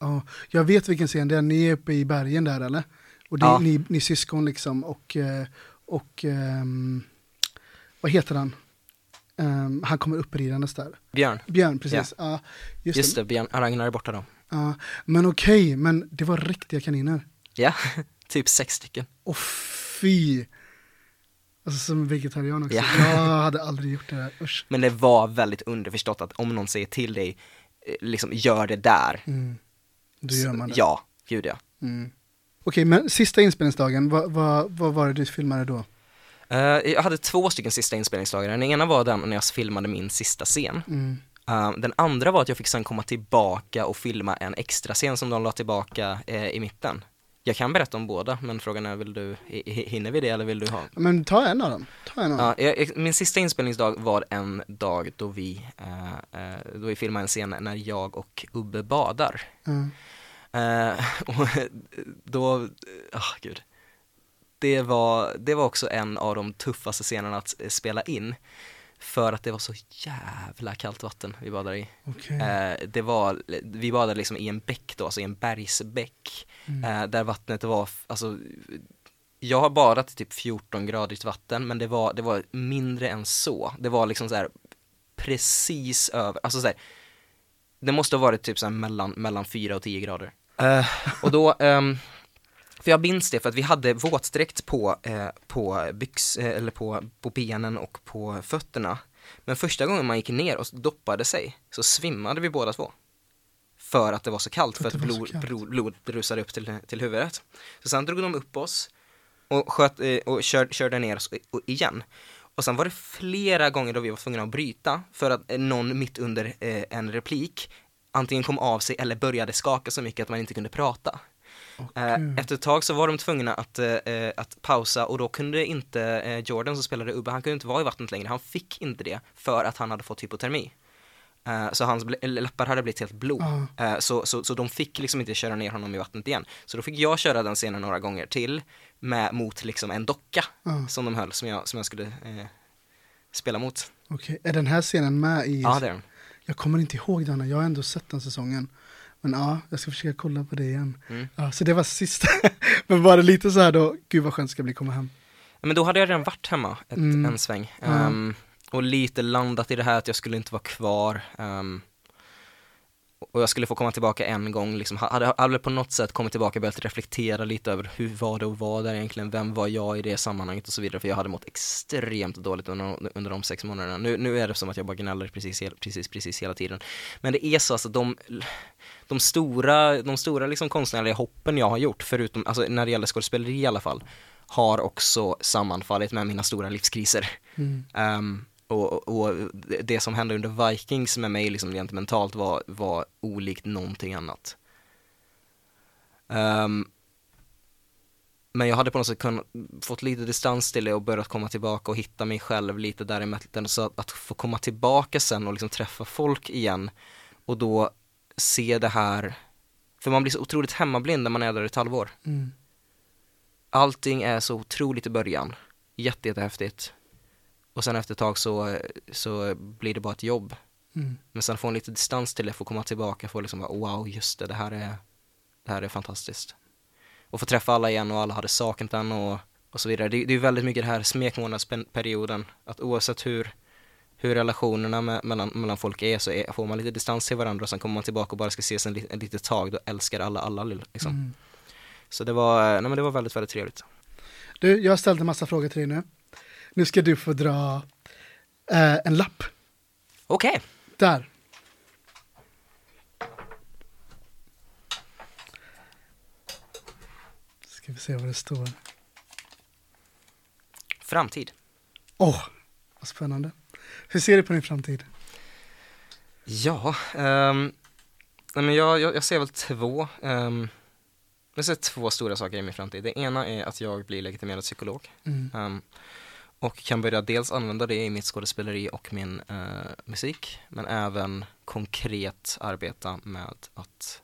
Ja, jag vet vilken scen det är, ni är uppe i bergen där eller? Och det, Ja. ni, ni syskon liksom och, eh, och ehm, vad heter han? Ehm, han kommer uppridandes där. Björn. Björn, precis. Ja. just, Just det. det, Björn, Ragnar är borta då. Ja. Men okej, men det var riktiga kaniner. Ja, typ sex stycken. Och fy! Alltså som vegetarian också. Ja. Jag hade aldrig gjort det där, usch. Men det var väldigt underförstått att om någon säger till dig, eh, liksom gör det där. Mm. Då gör man det. Ja, gud ja. Mm. Okej, men sista inspelningsdagen, vad, vad, vad var det du filmade då? Eh, jag hade två stycken sista inspelningsdagar. Den ena var den när jag filmade min sista scen. Mm. Eh, den andra var att jag fick sen komma tillbaka och filma en extra scen som de la tillbaka eh, i mitten. Jag kan berätta om båda, men frågan är, vill du, hi- hi- hinner vi det eller vill du ha? Men ta en av dem. Ta en av dem. Ja, min sista inspelningsdag var en dag då vi, då vi filmade en scen när jag och Ubbe badar. Ja. Eh, och då, ah gud. Det var, det var också en av de tuffaste scenerna att spela in. För att det var så jävla kallt vatten vi badade i. Okej. Eh, det var, vi badade liksom i en bäck då, alltså i en bergsbäck. Mm. Eh, där vattnet var, alltså jag har badat i typ 14 gradigt vatten men det var, det var mindre än så. Det var liksom så här precis över, alltså så här, det måste ha varit typ så mellan, mellan 4 och 10 grader. Eh, och då, ehm, för jag minns det för att vi hade våtdräkt på, eh, på byx, eh, eller på, på benen och på fötterna. Men första gången man gick ner och doppade sig så svimmade vi båda två. För att det var så kallt, för, För att, blod, blod, blod rusade upp till, till huvudet. Så sen drog de upp oss och, sköt, eh, och kör, körde ner oss och igen. Och sen var det flera gånger då vi var tvungna att bryta för att eh, någon mitt under eh, en replik antingen kom av sig eller började skaka så mycket att man inte kunde prata. Eh, Gud. Efter ett tag så var de tvungna att, eh, att pausa och då kunde inte eh, Jordan som spelade Ubbe, han kunde inte vara i vattnet längre, han fick inte det för att han hade fått hypotermi. Så hans läppar hade blivit helt blå. Eh, så, så, så de fick liksom inte köra ner honom i vattnet igen. Så då fick jag köra den scenen några gånger till med, mot liksom en docka Ja. som de höll, som jag, som jag skulle eh, spela mot. Okej, är den här scenen med i... Ja, det är den. Jag kommer inte ihåg den, jag har ändå sett den säsongen. Men ja, jag ska försöka kolla på det igen. Mm. Ja, så det var sista. Men det lite så här då, gud vad skönt det ska bli komma hem. Men då hade jag redan varit hemma ett, Mm. en sväng. Ehm, och lite landat i det här att jag skulle inte vara kvar. ehm, och jag skulle få komma tillbaka en gång, liksom, hade, hade på något sätt kommit tillbaka och börjat reflektera lite över hur var det att vara där egentligen, vem var jag i det sammanhanget och så vidare, för jag hade mått extremt dåligt under, under de sex månaderna. Nu, nu är det som att jag bara gnäller precis, precis, precis hela tiden. Men det är så alltså, de, de stora, de stora liksom konstnärliga hoppen jag har gjort, förutom, alltså när det gäller skådespeleri i alla fall, har också sammanfallit med mina stora livskriser. Mm. Ehm, och, och det- som hände under Vikings med mig liksom rent mentalt var, var olikt någonting annat. Ehm, men jag hade på något sätt kunnat, fått lite distans till det och börjat komma tillbaka och hitta mig själv lite däremellan. Så att, att få komma tillbaka sen och liksom träffa folk igen och då se det här, för man blir så otroligt hemmablind när man är där ett halvår. Mm. Allting är så otroligt i början, jätte, jättehäftigt. Och sen efter ett tag så, så blir det bara ett jobb. Mm. Men sen få en lite distans till det, få komma tillbaka, få liksom bara, wow, just det, det här är, det här är fantastiskt. Och få träffa alla igen och alla hade saknat den och, och så vidare. Det, det är väldigt mycket det här smekmånadsperioden, att oavsett hur, hur relationerna med, mellan, mellan folk är så är, får man lite distans till varandra och sen kommer man tillbaka och bara ska ses en, en litet tag, då älskar alla alla liksom. Mm. Så det var, nej men det var väldigt, väldigt trevligt. Du, jag en massa frågor till dig nu. Nu ska du få dra eh, en lapp. Okej, Där. Ska vi se vad det står. framtid. Åh, vad spännande. Hur ser du på din framtid? Ja, nej men jag, jag, jag ser väl två, ehm, jag ser två stora saker i min framtid. Det ena är att jag blir legitimerad psykolog Mm. ehm, och kan börja dels använda det i mitt skådespeleri och min eh, musik, men även konkret arbeta med att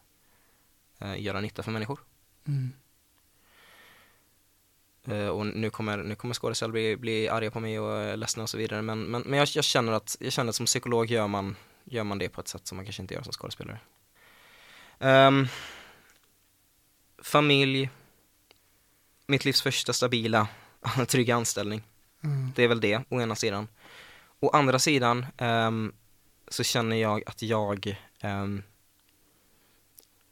eh, göra nytta för människor. Mm. Eh, och nu kommer, nu kommer skådespelare bli, bli arga på mig och eh, ledsna och så vidare, men, men, men jag, jag, känner att, jag känner att som psykolog gör man, gör man det på ett sätt som man kanske inte gör som skådespelare. Ehm, familj, mitt livs första stabila, trygga anställning. Mm. Det är väl det, å ena sidan. Å andra sidan ehm, så känner jag att jag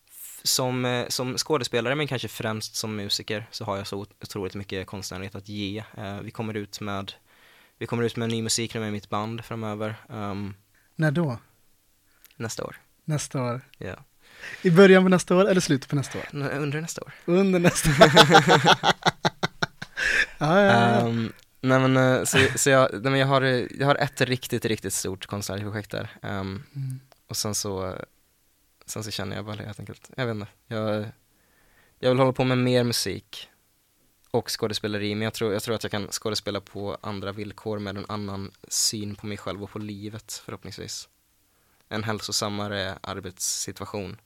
f- som, eh, som skådespelare men kanske främst som musiker så har jag så otroligt mycket konstnärlighet att ge. Eh, vi kommer ut med vi kommer ut med ny musik nu med mitt band framöver. Um, När då? nästa år. Nästa år? Ja. I början på nästa år eller slutet på nästa år? N- Under nästa år. Under nästa år. ja, ja, ja. Um, nej men, eh, så, så jag, nej, men jag, har, jag har ett riktigt, riktigt stort konstnärligt projekt där. Um, Mm. och sen så, sen så känner jag bara helt enkelt, jag vet inte, jag, jag vill hålla på med mer musik och skådespeleri, men jag tror, jag tror att jag kan skådespela på andra villkor med en annan syn på mig själv och på livet förhoppningsvis. En hälsosammare arbetssituation.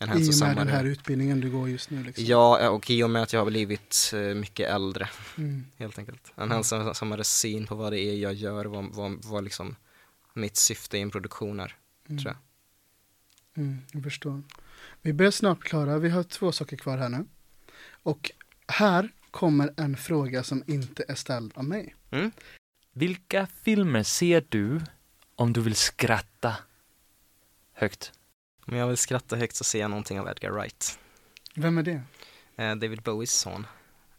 En I och med den här utbildningen du går just nu liksom. Ja, och i och med att jag har blivit eh, mycket äldre Mm. helt enkelt. En hälsosammare syn på vad det är jag gör, vad, vad, vad liksom mitt syfte i en produktion är, Mm. tror jag. Mm, jag förstår. Vi börjar snart klara, vi har två saker kvar här nu. Och här kommer en fråga som inte är ställd av mig. Mm? Vilka filmer ser du om du vill skratta högt? Om jag vill skratta högt så ser jag någonting av Edgar Wright. Vem är det? Eh, David Bowies son.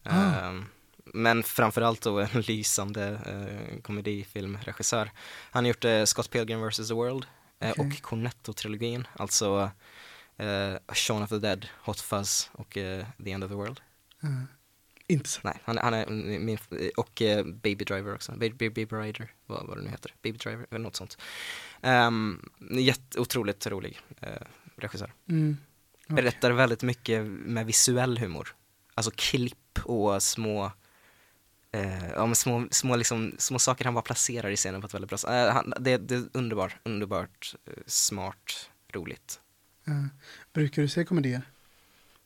Ah. Eh, men framförallt då en lysande eh, komedifilmregissör. Han har gjort eh, Scott Pilgrim vs. The World eh, Okej. och Cornetto-trilogin, alltså eh, Shaun of the Dead, Hot Fuzz och eh, The End of the World. Uh, inte så. Nej, han, han är min, och eh, Baby Driver också, Baby, Baby Rider, vad, vad det nu heter, Baby Driver, eller något sånt. Um, jätte, otroligt rolig eh, regissör. Mm. okej. Berättar väldigt mycket med visuell humor. Alltså klipp och små, eh, ja, små, små, liksom, små saker han bara placerar i scenen på ett väldigt bra sätt. Eh, han, det, det är underbart, underbart, eh, smart, roligt. Uh, brukar du se komedier?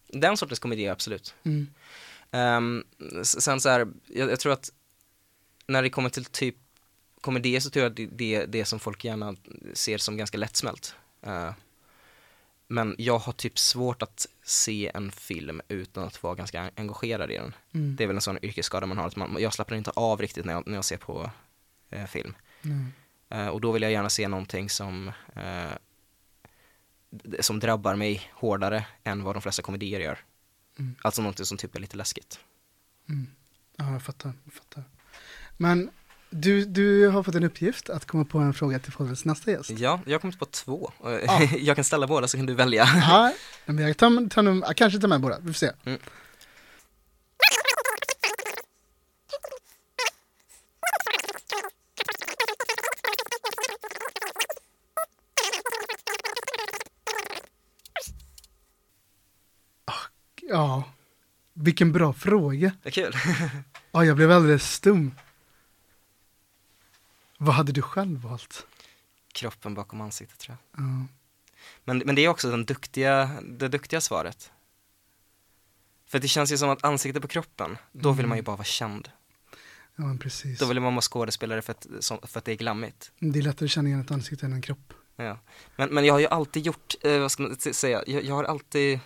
Den sortens komedi, absolut. Mm. Um, sen så här, jag, jag tror att när det kommer till typ komedier så tror jag att det, det, det som folk gärna ser som ganska lättsmält. Uh, men jag har typ svårt att se en film utan att vara ganska engagerad i den. Mm. Det är väl en sån yrkesskada man har, att man, jag slappnar inte av riktigt när jag, när jag ser på eh, film. Mm. Eh, och då vill jag gärna se någonting som, d- som drabbar mig hårdare än vad de flesta komedier gör. Mm. Alltså någonting som typ är lite läskigt. Mm. Ja, jag fattar, jag fattar. Men du, du har fått en uppgift att komma på en fråga till poddens nästa gäst. Ja, jag har kommit på två. Ja. jag kan ställa båda så kan du välja. Ja, men jag tar, tar, jag kanske tar med båda, vi får se. Mm. Ja, vilken bra fråga. Det är kul. Ja, jag blev alldeles stum. Vad hade du själv valt? Kroppen bakom ansiktet tror jag. Ja, Men, men det är också den duktiga, det duktiga svaret. För det känns ju som att ansiktet på kroppen, då vill man ju bara vara känd. ja men precis. Då vill man vara skådespelare för att, för att det är glammigt. Det är lättare att känna igen ett ansikte än en kropp. Ja. Men, men jag har ju alltid gjort, eh, vad ska man säga, jag, jag har alltid,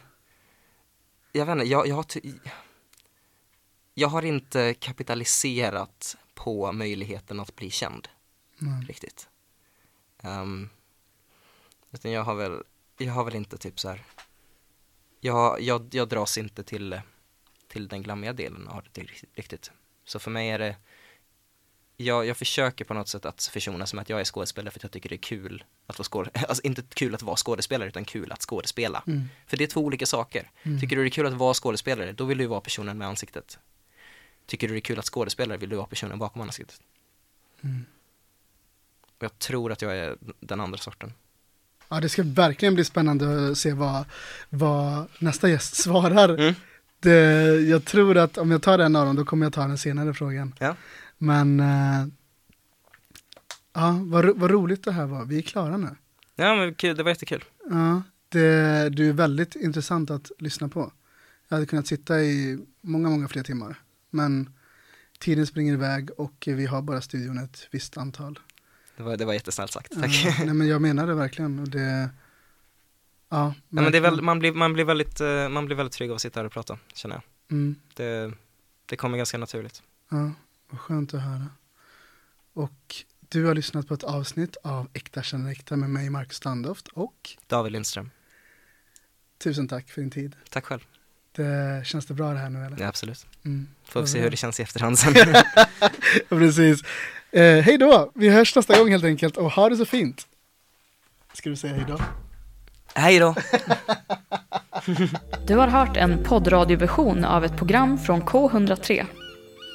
jag vet inte, jag, jag har jag har inte kapitaliserat på möjligheten att bli känd Nej. riktigt. Um, utan jag har väl, jag har väl inte typ så här. Jag, jag, jag dras inte till, till den glammiga delen av det riktigt. Så för mig är det, jag, jag försöker på något sätt att försonas med att jag är skådespelare för att jag tycker det är kul att vara skådespelare, alltså inte kul att vara skådespelare utan kul att skådespela. Mm. För det är två olika saker. Mm. Tycker du det är kul att vara skådespelare, då vill du vara personen med ansiktet. Tycker du det är kul att skådespelare, vill du vara personen bakom ansiktet. Mm. Och jag tror att jag är den andra sorten. Ja, det ska verkligen bli spännande att se vad, vad nästa gäst svarar. Mm. Det, jag tror att om jag tar en av dem, då kommer jag ta den senare frågan. Ja. Men, eh, ja, vad, vad roligt det här var. Vi är klara nu. Ja men kul, det var jättekul. Ja, det, du är väldigt intressant att lyssna på. Jag hade kunnat sitta i många, många fler timmar. Men tiden springer iväg och vi har bara studion ett visst antal. Det var, det var jättesnällt sagt, tack. Ja, nej, men jag menar det verkligen. Och det, ja, Nej, men det är väl, verkligen. man, blir, man, blir väldigt, eh, man blir väldigt trygg av att sitta här och prata, känner jag. Mm, Det, det kommer ganska naturligt. ja, vad skönt att höra. Och du har lyssnat på ett avsnitt av Äkta känner äkta med mig, Marcus Standoft. Och David Lindström. tusen tack för din tid. Tack själv. Det, känns det bra det här nu eller? Ja, absolut. Mm. Får vi se hur det känns i efterhand sen. Precis. Eh, hej då, vi hörs nästa gång helt enkelt och ha det så fint. Ska du säga hej då? Hej då! Du har hört en poddradioversion av ett program från K103.